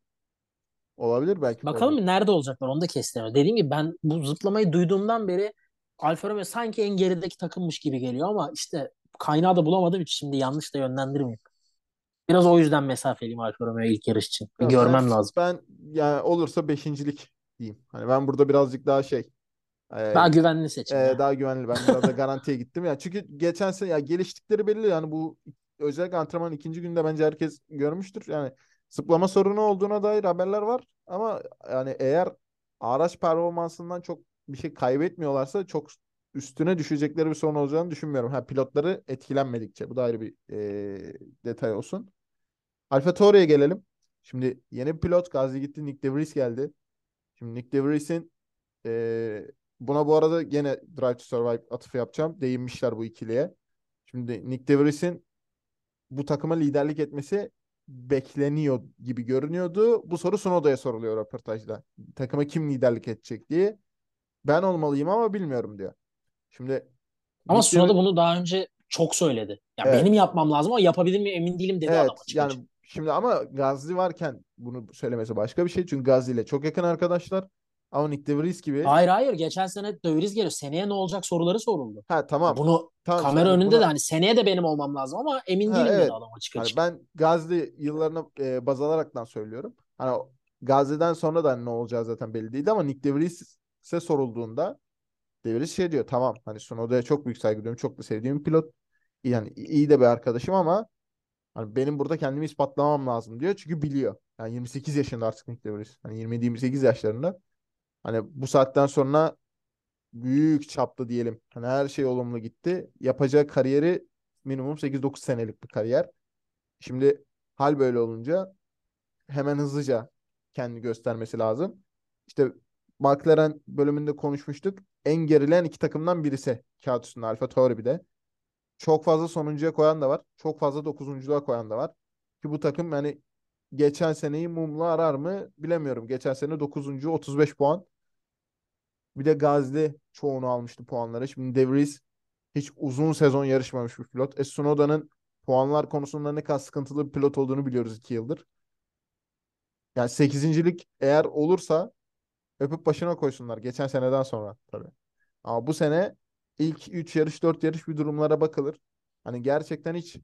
A: olabilir belki.
B: Bakalım nerede olacaklar onu da kestiremiyorum. Dediğim gibi ben bu zıplamayı duyduğumdan beri Alfa Romeo sanki en gerideki takımmış gibi geliyor ama işte kaynağı da bulamadığım için şimdi yanlış da yönlendirmeyeyim. Biraz o yüzden mesafeliyim Alfa Romeo ilk yarış için. Bir
A: ben
B: görmem lazım.
A: ben yani olursa beşincilik diyeyim. Hani ben burada birazcık daha şey e,
B: Daha güvenli seçim
A: e,
B: ya.
A: daha güvenli. Ben biraz da garantiye gittim. Ya çünkü geçen sene ya geliştikleri belli. Yani bu özellikle antrenmanın ikinci günde bence herkes görmüştür. Yani zıplama sorunu olduğuna dair haberler var. Ama yani eğer araç performansından çok bir şey kaybetmiyorlarsa çok üstüne düşecekleri bir sorun olacağını düşünmüyorum. Ha pilotları etkilenmedikçe. Bu da ayrı bir e, detay olsun. Alfa Tauri'ye gelelim. Şimdi yeni bir pilot Gazi gitti. Nick De Vries geldi. Şimdi Nick De Vries'in e, buna bu arada gene Drive to Survive atıfı yapacağım. Değinmişler bu ikiliye. Şimdi Nick De Vries'in bu takıma liderlik etmesi bekleniyor gibi görünüyordu. Bu soru Sunoda'ya soruluyor röportajda. Takıma kim liderlik edecek diye. Ben olmalıyım ama bilmiyorum diyor. Şimdi
B: Ama
A: Nick Vries-
B: bunu daha önce çok söyledi. Ya
A: Evet.
B: benim yapmam lazım ama yapabilir miyim emin değilim dedi adam
A: Evet
B: açık
A: yani şimdi ama Gazli varken bunu söylemesi başka bir şey. Çünkü Gazli ile çok yakın arkadaşlar. Ama Nick De Vries gibi
B: Hayır hayır geçen sene dövriz geliyor. Seneye ne olacak soruları soruldu.
A: ha tamam
B: Bunu
A: tamam
B: kamera
A: hani
B: önünde
A: buna-
B: de hani seneye de benim olmam lazım ama emin
A: Ha,
B: değilim dedi
A: evet.
B: adam açık açık.
A: ben Gazli yıllarını e, baz alaraktan söylüyorum. Hani Gazli'den sonra da hani ne olacağı zaten belli değildi ama Nick De Vries'e sorulduğunda De Vries şey diyor tamam hani Tsunoda'ya çok büyük saygı duyuyorum. Çok da sevdiğim bir pilot. Yani iyi de bir arkadaşım ama hani benim burada kendimi ispatlamam lazım diyor. Çünkü biliyor. Yani 28 yaşında artık Nick De Vries. Hani 27-28 yaşlarında. Hani bu saatten sonra büyük çapta diyelim. Hani her şey olumlu gitti. Yapacağı kariyeri minimum 8-9 senelik bir kariyer. Şimdi hal böyle olunca hemen hızlıca kendini göstermesi lazım. İşte McLaren bölümünde konuşmuştuk. En gerilen iki takımdan birisi kağıt üstünde Alfa Tauri. Çok fazla sonuncuya koyan da var. Çok fazla dokuzunculuğa koyan da var. Ki bu takım yani geçen seneyi mumla arar mı bilemiyorum. Geçen sene 9. 35 puan. Bir de Gazli çoğunu almıştı puanları. Şimdi De Vries hiç uzun sezon yarışmamış bir pilot. E Tsunoda'nın puanlar konusunda ne kadar sıkıntılı bir pilot olduğunu biliyoruz iki yıldır. Yani sekizincilik eğer olursa öpüp başına koysunlar. Geçen seneden sonra tabii. Ama bu sene ilk 3 yarış 4 yarış bir durumlara bakılır. Hani gerçekten hiç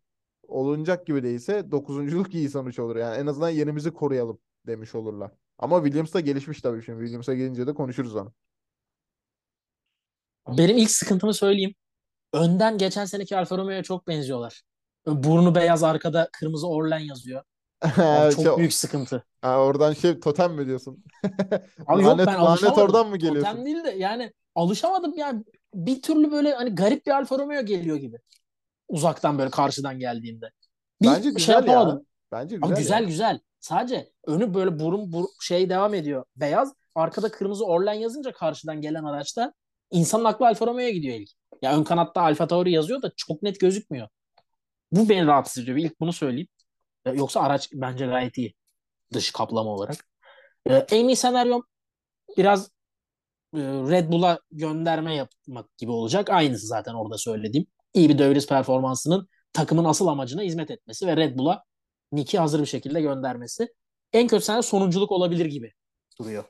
A: olunacak gibi değilse dokuzunculuk iyi sonuç olur. Yani en azından yerimizi koruyalım demiş olurlar. Ama Williams da gelişmiş tabii şimdi. Williams'a gelince de konuşuruz onu.
B: Benim ilk sıkıntımı söyleyeyim. Önden geçen seneki Alfa Romeo'ya çok benziyorlar. Burnu beyaz arkada kırmızı Orlen yazıyor. Abi çok
A: Şey,
B: büyük sıkıntı.
A: ha, oradan şey totem mi diyorsun?
B: Abi yok
A: Lanet,
B: ben
A: lanet oradan mı geliyorsun?
B: Totem değil de yani alışamadım yani bir türlü böyle hani garip bir Alfa Romeo geliyor gibi. Uzaktan böyle karşıdan geldiğimde. Bir
A: Bence
B: şey
A: güzel ya.
B: yapamadım.
A: Bence
B: Ama
A: güzel
B: güzel
A: ya.
B: güzel. Sadece önü böyle burun bur şey devam ediyor. Beyaz. Arkada kırmızı Orlen yazınca karşıdan gelen araçta insanın aklı Alfa Romeo'ya gidiyor ilk. Ya ön kanatta Alfa Tauri yazıyor da çok net gözükmüyor. Bu beni rahatsız ediyor. İlk bunu söyleyeyim. E, Yoksa araç bence gayet iyi. Dış kaplama olarak. E, en iyi senaryom biraz e, Red Bull'a gönderme yapmak gibi olacak. Aynısı zaten orada söylediğim. İyi bir dövriz performansının takımın asıl amacına hizmet etmesi ve Red Bull'a Nick'i hazır bir şekilde göndermesi. En kötü sene sonunculuk olabilir gibi duruyor.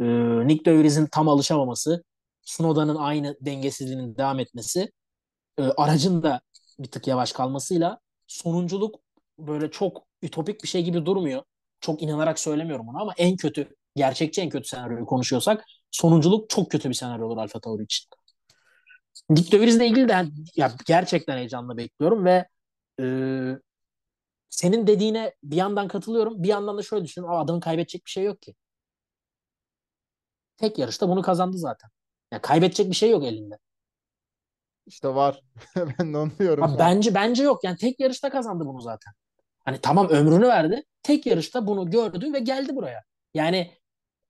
B: E, Nick De Vries'in tam alışamaması, Snowda'nın aynı dengesizliğinin devam etmesi, e, aracın da bir tık yavaş kalmasıyla sonunculuk böyle çok ütopik bir şey gibi durmuyor. Çok inanarak söylemiyorum bunu ama en kötü, gerçekçi en kötü senaryoyu konuşuyorsak sonunculuk çok kötü bir senaryo olur Alfa Tauri için. Nick De Vries'le ilgili de ya gerçekten heyecanla bekliyorum ve e, senin dediğine bir yandan katılıyorum. Bir yandan da şöyle düşünüyorum. Adamın kaybedecek bir şey yok ki. Tek yarışta bunu kazandı zaten. Ya kaybedecek bir şey yok elinde.
A: İşte var. Ben de onu diyorum.
B: Abi bence bence yok. Yani tek yarışta kazandı bunu zaten. Hani tamam ömrünü verdi. Tek yarışta bunu gördü ve geldi buraya. Yani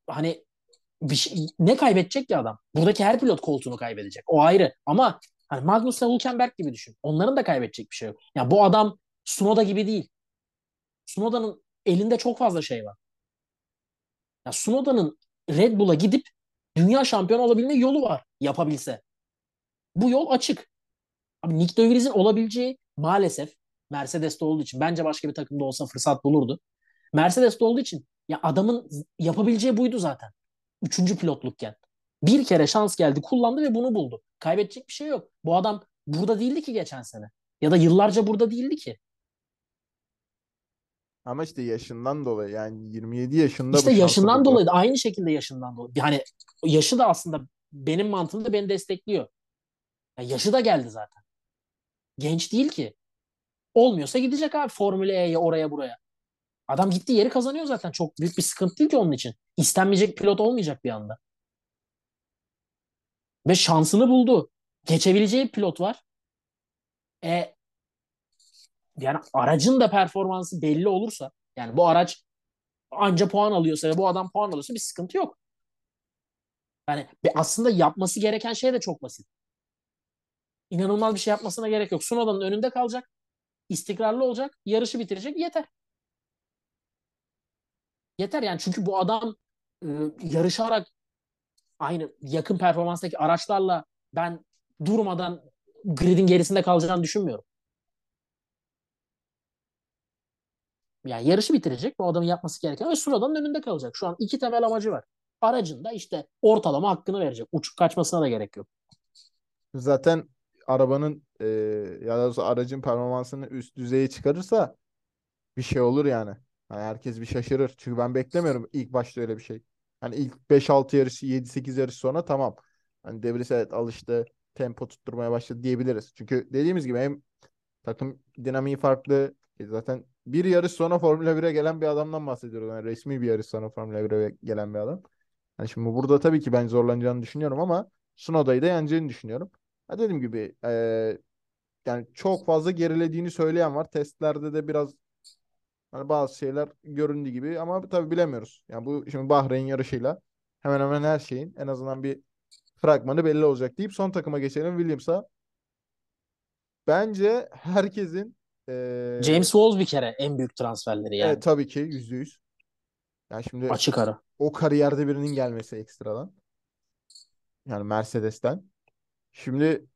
B: hani bir şey, ne kaybedecek ki adam? Buradaki her pilot koltuğunu kaybedecek. O ayrı. Ama Hani Magnus'la Hülkenberg gibi düşün. Onların da kaybedecek bir şey yok. Ya bu adam Sunoda gibi değil. Sunoda'nın elinde çok fazla şey var. Ya Sunoda'nın Red Bull'a gidip dünya şampiyonu olabilme yolu var yapabilse. Bu yol açık. Abi Nick De Vries'in olabileceği maalesef Mercedes'te olduğu için bence başka bir takımda olsa fırsat bulurdu. Mercedes'te olduğu için ya adamın yapabileceği buydu zaten. Üçüncü pilotlukken. Bir kere şans geldi kullandı ve bunu buldu. Kaybedecek bir şey yok. Bu adam burada değildi ki geçen sene. Ya da yıllarca burada değildi ki.
A: Ama işte yaşından dolayı yani 27 yaşında
B: İşte
A: bu
B: yaşından dolayı da aynı şekilde yaşından dolayı. Yani yaşı da aslında benim mantığımda beni destekliyor. Ya yaşı da geldi zaten. Genç değil ki. Olmuyorsa gidecek abi Formula E'ye oraya buraya. Adam gittiği yeri kazanıyor zaten. Çok büyük bir sıkıntı değil ki onun için. İstenmeyecek pilot olmayacak bir anda. Ve şansını buldu. Geçebileceği pilot var. E yani aracın da performansı belli olursa yani bu araç anca puan alıyorsa ve bu adam puan alıyorsa bir sıkıntı yok. Yani aslında yapması gereken şey de çok basit. İnanılmaz bir şey yapmasına gerek yok. Sunoda'nın önünde kalacak. istikrarlı olacak. Yarışı bitirecek. Yeter. Yeter yani çünkü bu adam e, yarışarak aynı yakın performanstaki araçlarla ben durmadan gridin gerisinde kalacağını düşünmüyorum. Yani yarışı bitirecek bu adamın yapması gereken ve Sunoda'nın önünde kalacak. Şu an iki temel amacı var. Aracında işte ortalama hakkını verecek. Uçuk kaçmasına da gerek yok.
A: Zaten arabanın e, ya da aracın performansını üst düzeye çıkarırsa bir şey olur yani. Yani herkes bir şaşırır. Çünkü ben beklemiyorum ilk başta öyle bir şey. Hani ilk 5-6 yarış, 7-8 yarış sonra tamam. Hani De Vries evet alıştı, tempo tutturmaya başladı diyebiliriz. Çünkü dediğimiz gibi hem takım dinamiği farklı. E zaten bir yarış sonra Formula 1'e gelen bir adamdan bahsediyoruz. Yani resmi bir yarış sonra Formula 1'e gelen bir adam. Hani şimdi burada tabii ki ben zorlanacağını düşünüyorum ama Sunoda'yı da yeneceğini düşünüyorum. Ha dediğim gibi e, yani çok fazla gerilediğini söyleyen var. Testlerde de biraz hani bazı şeyler göründüğü gibi ama tabii bilemiyoruz. Yani bu şimdi Bahreyn yarışıyla hemen hemen her şeyin en azından bir fragmanı belli olacak deyip son takıma geçelim Williams'a. Bence herkesin e,
B: James Walls bir kere en büyük transferleri yani.
A: evet, tabii ki yüzde yüz. Yani şimdi
B: Açık ara.
A: o kariyerde birinin gelmesi ekstradan. Yani Mercedes'ten. Şimdi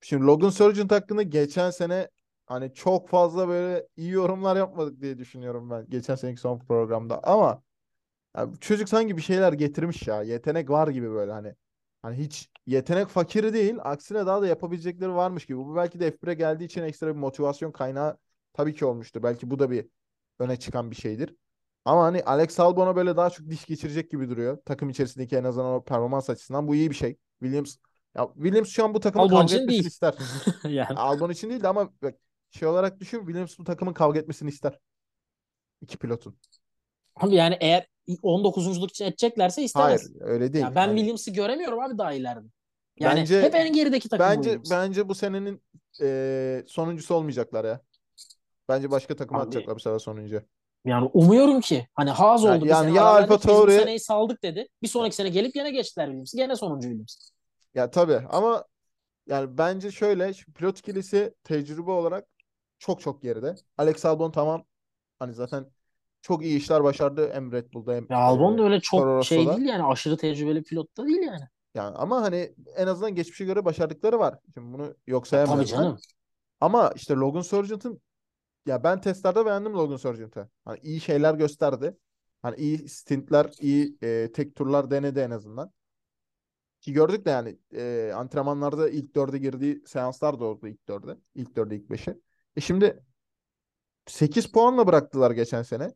A: şimdi Logan Sargent hakkında geçen sene hani çok fazla böyle iyi yorumlar yapmadık diye düşünüyorum ben geçen seneki son programda ama ya bu çocuk sanki bir şeyler getirmiş ya. Yetenek var gibi böyle hani. Hani hiç yetenek fakiri değil. Aksine daha da yapabilecekleri varmış gibi. Bu belki de F1'e geldiği için ekstra bir motivasyon kaynağı tabii ki olmuştur. Belki bu da bir öne çıkan bir şeydir. Ama hani Alex Albon'a böyle daha çok diş geçirecek gibi duruyor. Takım içerisindeki en azından o performans açısından bu iyi bir şey. Williams ya Williams şu an bu takımın
B: Albon
A: kavga
B: için değil.
A: ister.
B: yani.
A: Albon için değil de ama şey olarak düşün Williams bu takımın kavga etmesini ister. İki pilotun.
B: Abi yani eğer 19'unculuk için edeceklerse istemez.
A: Hayır öyle değil.
B: Ya ben
A: Yani
B: Williams'ı göremiyorum abi daha ileride. Yani
A: bence
B: hep en gerideki takım
A: bence
B: Williams.
A: bence bu senenin e, sonuncusu olmayacaklar ya. Bence başka takıma
B: Abi-
A: atacaklar bu sefer sonuncu.
B: Yani umuyorum ki hani Haas
A: Yani-
B: oldu. bir
A: yani
B: sene
A: ya Alfa Tauri-
B: seneyi saldık dedi. Bir sonraki sene gelip yine geçtiler Williams'ı. Gene sonuncu Williams.
A: Ya tabii ama yani bence şöyle pilot ikilisi tecrübe olarak çok çok geride. Alex Albon tamam hani zaten çok iyi işler başardı hem Red Bull'da hem
B: Ya Albon da
A: e,
B: öyle çok
A: Toro
B: şey değil yani aşırı tecrübeli pilot da değil yani.
A: Yani ama hani en azından geçmişe göre başardıkları var. Şimdi bunu yok
B: Tabii
A: sayamıyorum ben.
B: canım.
A: Ama işte Logan Sargent'ın ya ben testlerde beğendim Logan Sargent'ı. Hani iyi şeyler gösterdi. Hani iyi stintler, iyi e, tek turlar denedi en azından. Ki gördük de yani e, antrenmanlarda ilk dörde girdiği seanslar da oldu ilk dörde. İlk dörde ilk beşe. E şimdi 8 puanla bıraktılar geçen sene.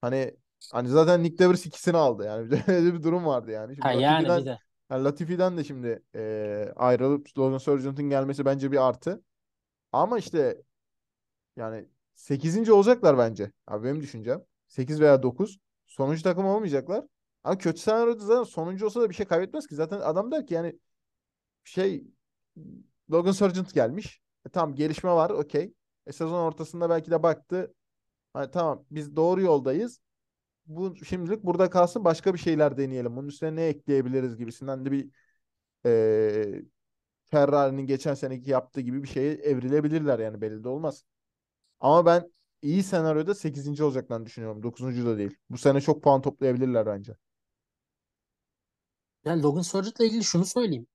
A: Hani hani zaten Nick De Vries ikisini aldı yani. Öyle bir durum vardı yani. Şimdi
B: Ha yani
A: Latifi'den,
B: bir de.
A: yani Latifi'den de şimdi e, ayrılıp Logan Sargent'ın gelmesi bence bir artı. Ama işte yani 8. olacaklar bence. Abi benim düşüncem. 8 veya 9. Sonuncu takım olmayacaklar. Ama kötü senaryoda zaten sonuncu olsa da bir şey kaybetmez ki. Zaten adam der ki yani şey Logan Sargent gelmiş. E, tamam gelişme var okey. E, sezon ortasında belki de baktı. Hani tamam biz doğru yoldayız. Bu şimdilik burada kalsın başka bir şeyler deneyelim. Bunun üstüne ne ekleyebiliriz gibisinden de bir e, Ferrari'nin geçen seneki yaptığı gibi bir şeye evrilebilirler yani belli de olmaz. Ama ben iyi senaryoda 8. olacaklarını düşünüyorum. 9. da değil. Bu sene çok puan toplayabilirler bence.
B: Yani Logan Sargent'la ilgili şunu söyleyeyim.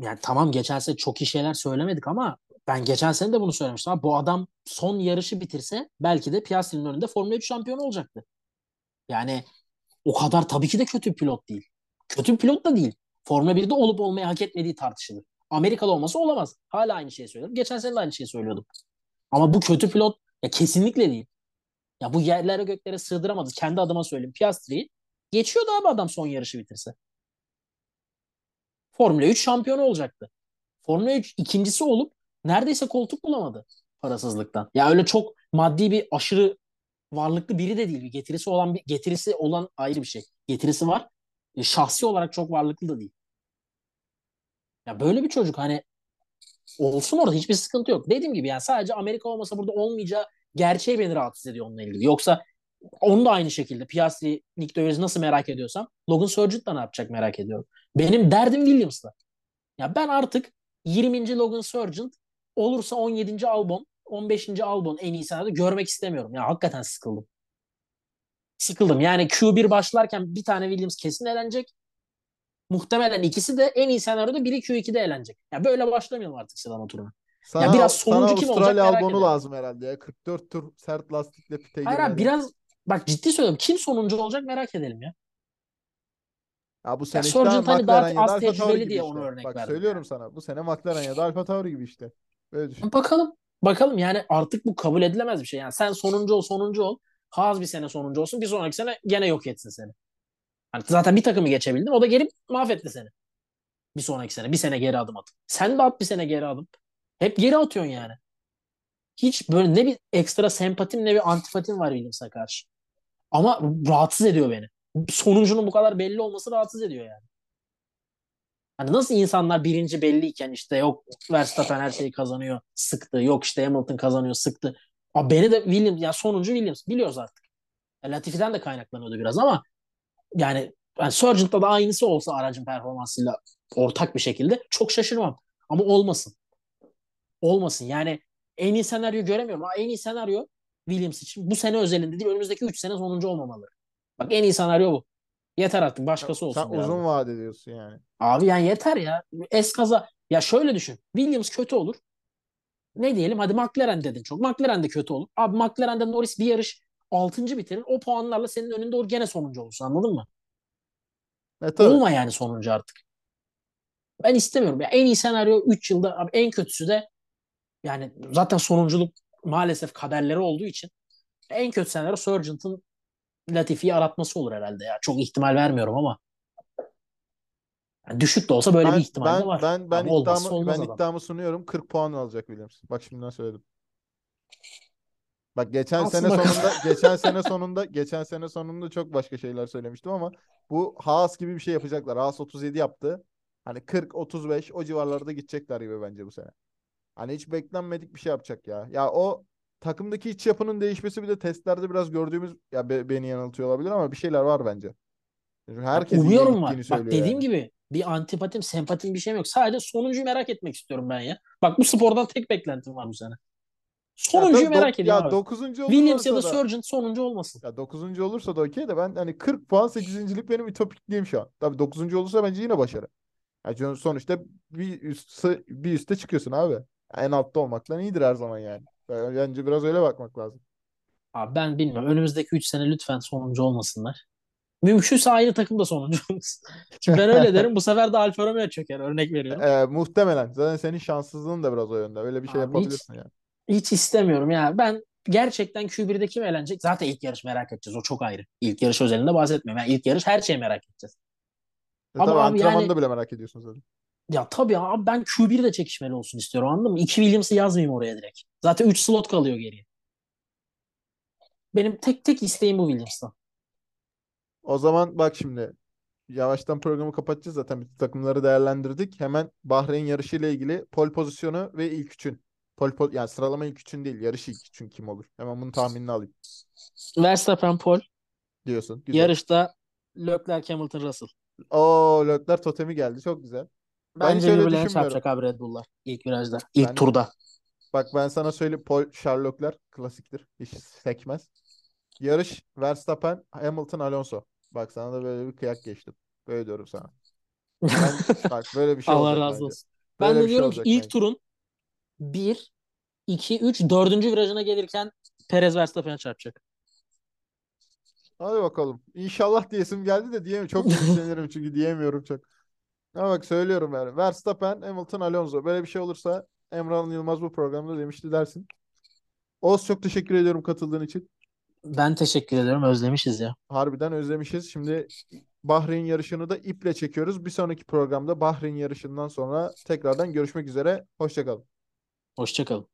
B: Yani tamam geçen sene çok iyi şeyler söylemedik ama ben geçen sene de bunu söylemiştim. Ama bu adam son yarışı bitirse belki de Piastri'nin önünde Formula 3 şampiyonu olacaktı. Yani o kadar tabii ki de kötü pilot değil. Kötü pilot da değil. Formula 1'de olup olmayı hak etmediği tartışılır. Amerikalı olması olamaz. Hala aynı şeyi söylüyorum. Geçen sene de aynı şeyi söylüyordum. Ama bu kötü pilot ya kesinlikle değil. Ya bu yerlere göklere sığdıramadı. Kendi adıma söyleyeyim. Piastri'yi geçiyordu abi adam son yarışı bitirse. Formula 3 şampiyonu olacaktı. Formula 3 ikincisi olup neredeyse koltuk bulamadı parasızlıktan. Ya öyle çok maddi bir aşırı varlıklı biri de değil. Bir getirisi olan bir getirisi olan ayrı bir şey. Getirisi var. E, şahsi olarak çok varlıklı da değil. Ya böyle bir çocuk hani olsun orada hiçbir sıkıntı yok. Dediğim gibi yani sadece Amerika olmasa burada olmayacağı gerçeği beni rahatsız ediyor onunla ilgili. Yoksa onu da aynı şekilde Piastri, Nick de nasıl merak ediyorsam Logan Sargent da ne yapacak merak ediyorum. Benim derdim Williams'la. Ya ben artık 20. Logan Sargent olursa 17. Albon, 15. Albon en iyi senaryoda görmek istemiyorum. Ya hakikaten sıkıldım. Sıkıldım. Yani Q1 başlarken bir tane Williams kesin elenecek. Muhtemelen ikisi de en iyi senaryoda biri Q2'de elenecek. Ya böyle başlamayalım artık sıralama turuna.
A: Sana,
B: ya biraz sonuncu
A: sana
B: kim olacak
A: Avustralya
B: merak
A: albonu
B: ediyorum.
A: lazım herhalde ya. 44 tur sert lastikle pite
B: Hayır abi biraz bak ciddi söylüyorum. Kim sonuncu olacak merak edelim ya.
A: Ya bu
B: Ya
A: sene işte
B: Sargent hani
A: McLaren
B: daha
A: ya da
B: az tecrübeli diye
A: işte.
B: onu örnek
A: Bak
B: verdim.
A: söylüyorum sana. Bu sene McLaren ya da Alfa Tauri gibi işte. Böyle düşün.
B: Bakalım. Bakalım yani artık bu kabul edilemez bir şey. Yani sen sonuncu ol sonuncu ol. Haas bir sene sonuncu olsun. Bir sonraki sene gene yok etsin seni. Hani zaten bir takımı geçebildin. O da gelip mahvetti seni. Bir sonraki sene. Bir sene geri adım at. Sen de at bir sene geri adım. Hep geri atıyorsun yani. Hiç böyle ne bir ekstra sempatim ne bir antipatim var Williams'a karşı. Ama rahatsız ediyor beni. Sonuncunun bu kadar belli olması rahatsız ediyor yani. Hani nasıl insanlar birinci belliyken işte yok Verstappen her şeyi kazanıyor sıktı. Yok işte Hamilton kazanıyor sıktı. Abi beni de Williams ya sonuncu Williams biliyoruz artık. Ya Latifi'den de kaynaklanıyordu biraz ama yani, yani Sargent'ta da aynısı olsa aracın performansıyla ortak bir şekilde çok şaşırmam. Ama olmasın. Olmasın. Yani en iyi senaryo göremiyorum. En iyi senaryo Williams için bu sene özelinde değil önümüzdeki 3 sene sonuncu olmamalı. Bak en iyi senaryo bu. Yeter artık başkası olsun
A: Sen uzun
B: da.
A: vaat ediyorsun yani.
B: Abi yani yeter ya. Eskaza. Ya şöyle düşün. Williams kötü olur. Ne diyelim? Hadi McLaren dedin çok. McLaren de kötü olur. Abi McLaren'de Norris bir yarış 6. bitirir. O puanlarla senin önünde olur gene sonuncu olursun. Anladın mı?
A: E tabii.
B: Olma yani sonuncu artık. Ben istemiyorum. Ya en iyi senaryo 3 yılda abi en kötüsü de yani zaten sonunculuk maalesef kaderleri olduğu için en kötü senaryo Sargent'ın Latifi'yi aratması olur herhalde ya. Çok ihtimal vermiyorum ama yani düşük de olsa böyle
A: Ben
B: bir ihtimal
A: ben
B: var.
A: ben ben
B: Ama
A: iddiamı ben
B: adam.
A: iddiamı sunuyorum. 40 puan alacak Williams. Bak şimdiden söyledim. Bak geçen
B: Alsın
A: sene sonunda geçen sene sonunda geçen sene sonunda çok başka şeyler söylemiştim ama bu Haas gibi bir şey yapacaklar. Haas 37 yaptı. Hani 40 35 o civarlarda gidecekler gibi bence bu sene. Hani hiç beklenmedik bir şey yapacak ya. Ya o takımdaki iç yapının değişmesi bir de testlerde biraz gördüğümüz ya be- beni yanıltıyor olabilir ama bir şeyler var bence. Herkes
B: Umuyorum var. Bak dediğim
A: yani.
B: gibi bir antipatim, sempatim bir şeyim yok. Sadece sonuncuyu merak etmek istiyorum ben ya. Bak bu spordan tek beklentim var bu sene. Sonuncuyu merak ediyorum
A: ya
B: abi.
A: 9.
B: Williams ya da
A: da
B: Sargent sonuncu olmasın.
A: ya 9. olursa da okey de ben hani 40 puan 8.lik benim ütopikliğim şu an. Tabii 9. olursa bence yine başarı. Ya çünkü sonuçta bir üstte bir üste çıkıyorsun abi. En altta olmaktan iyidir her zaman yani. Bence biraz öyle bakmak lazım.
B: Abi ben bilmiyorum. Önümüzdeki 3 sene lütfen sonuncu olmasınlar. Mümkünse aynı takım da sonuncu olmasın. Şimdi ben öyle derim. Bu sefer de Alfa Romeo çöker. Örnek veriyorum.
A: Ee, muhtemelen. Zaten senin şanssızlığın da biraz o yönde. Öyle bir şey
B: Abi hiç,
A: yapabilirsin yani.
B: hiç istemiyorum ya. Ben gerçekten Q1'de kim eğlenecek? Zaten ilk yarış merak edeceğiz. O çok ayrı. İlk yarış özelinde bahsetmiyorum. Yani ilk yarış her şeyi merak edeceğiz.
A: E
B: Ama
A: tabii
B: abi
A: antrenmanda
B: yani
A: bile merak ediyorsun zaten.
B: Ya tabii abi ben Q1 de çekişmeli olsun istiyorum anladın mı? 2 Williams'ı yazmayayım oraya direkt. Zaten 3 slot kalıyor geriye. Benim tek tek isteğim bu Williams'tan.
A: O zaman bak şimdi yavaştan programı kapatacağız zaten bütün takımları değerlendirdik. Hemen Bahreyn yarışı ile ilgili pol pozisyonu ve ilk üçün. Pol, pol, yani sıralama ilk üçün değil, yarış ilk üçün kim olur? Hemen bunun tahminini alayım
B: Verstappen Paul.
A: diyorsun. Güzel.
B: Yarışta Leclerc Hamilton Russell.
A: Oo Leclerc totemi geldi. Çok güzel. Ben
B: Bence birbirlerine çarpacak abi Red Bull'lar ilk virajda. ilk
A: Ben
B: turda.
A: bak ben sana söyleyeyim Paul Sherlock'lar klasiktir. Hiç sekmez. Yarış Verstappen, Hamilton, Alonso. Bak sana da böyle bir kıyak geçtim. Böyle diyorum sana. Ben bak böyle bir şey
B: Allah razı
A: bence.
B: olsun. Ben
A: Böyle
B: de
A: bir şey
B: diyorum ki
A: olacak
B: ilk
A: bence.
B: turun 1, 2, 3, 4. virajına gelirken Perez Verstappen'e çarpacak.
A: Hadi bakalım. İnşallah diyesim geldi de diyemiyorum. Çok ümitlenirim çünkü diyemiyorum çok. Ama bak söylüyorum yani. Verstappen, Hamilton, Alonso. Böyle bir şey olursa Emre Yılmaz bu programda demişti dersin. Oğuz çok teşekkür ediyorum katıldığın için.
B: Ben teşekkür ediyorum. Özlemişiz ya.
A: Harbiden özlemişiz. Şimdi Bahreyn yarışını da iple çekiyoruz. Bir sonraki programda Bahreyn yarışından sonra tekrardan görüşmek üzere. Hoşçakalın.
B: Hoşçakalın.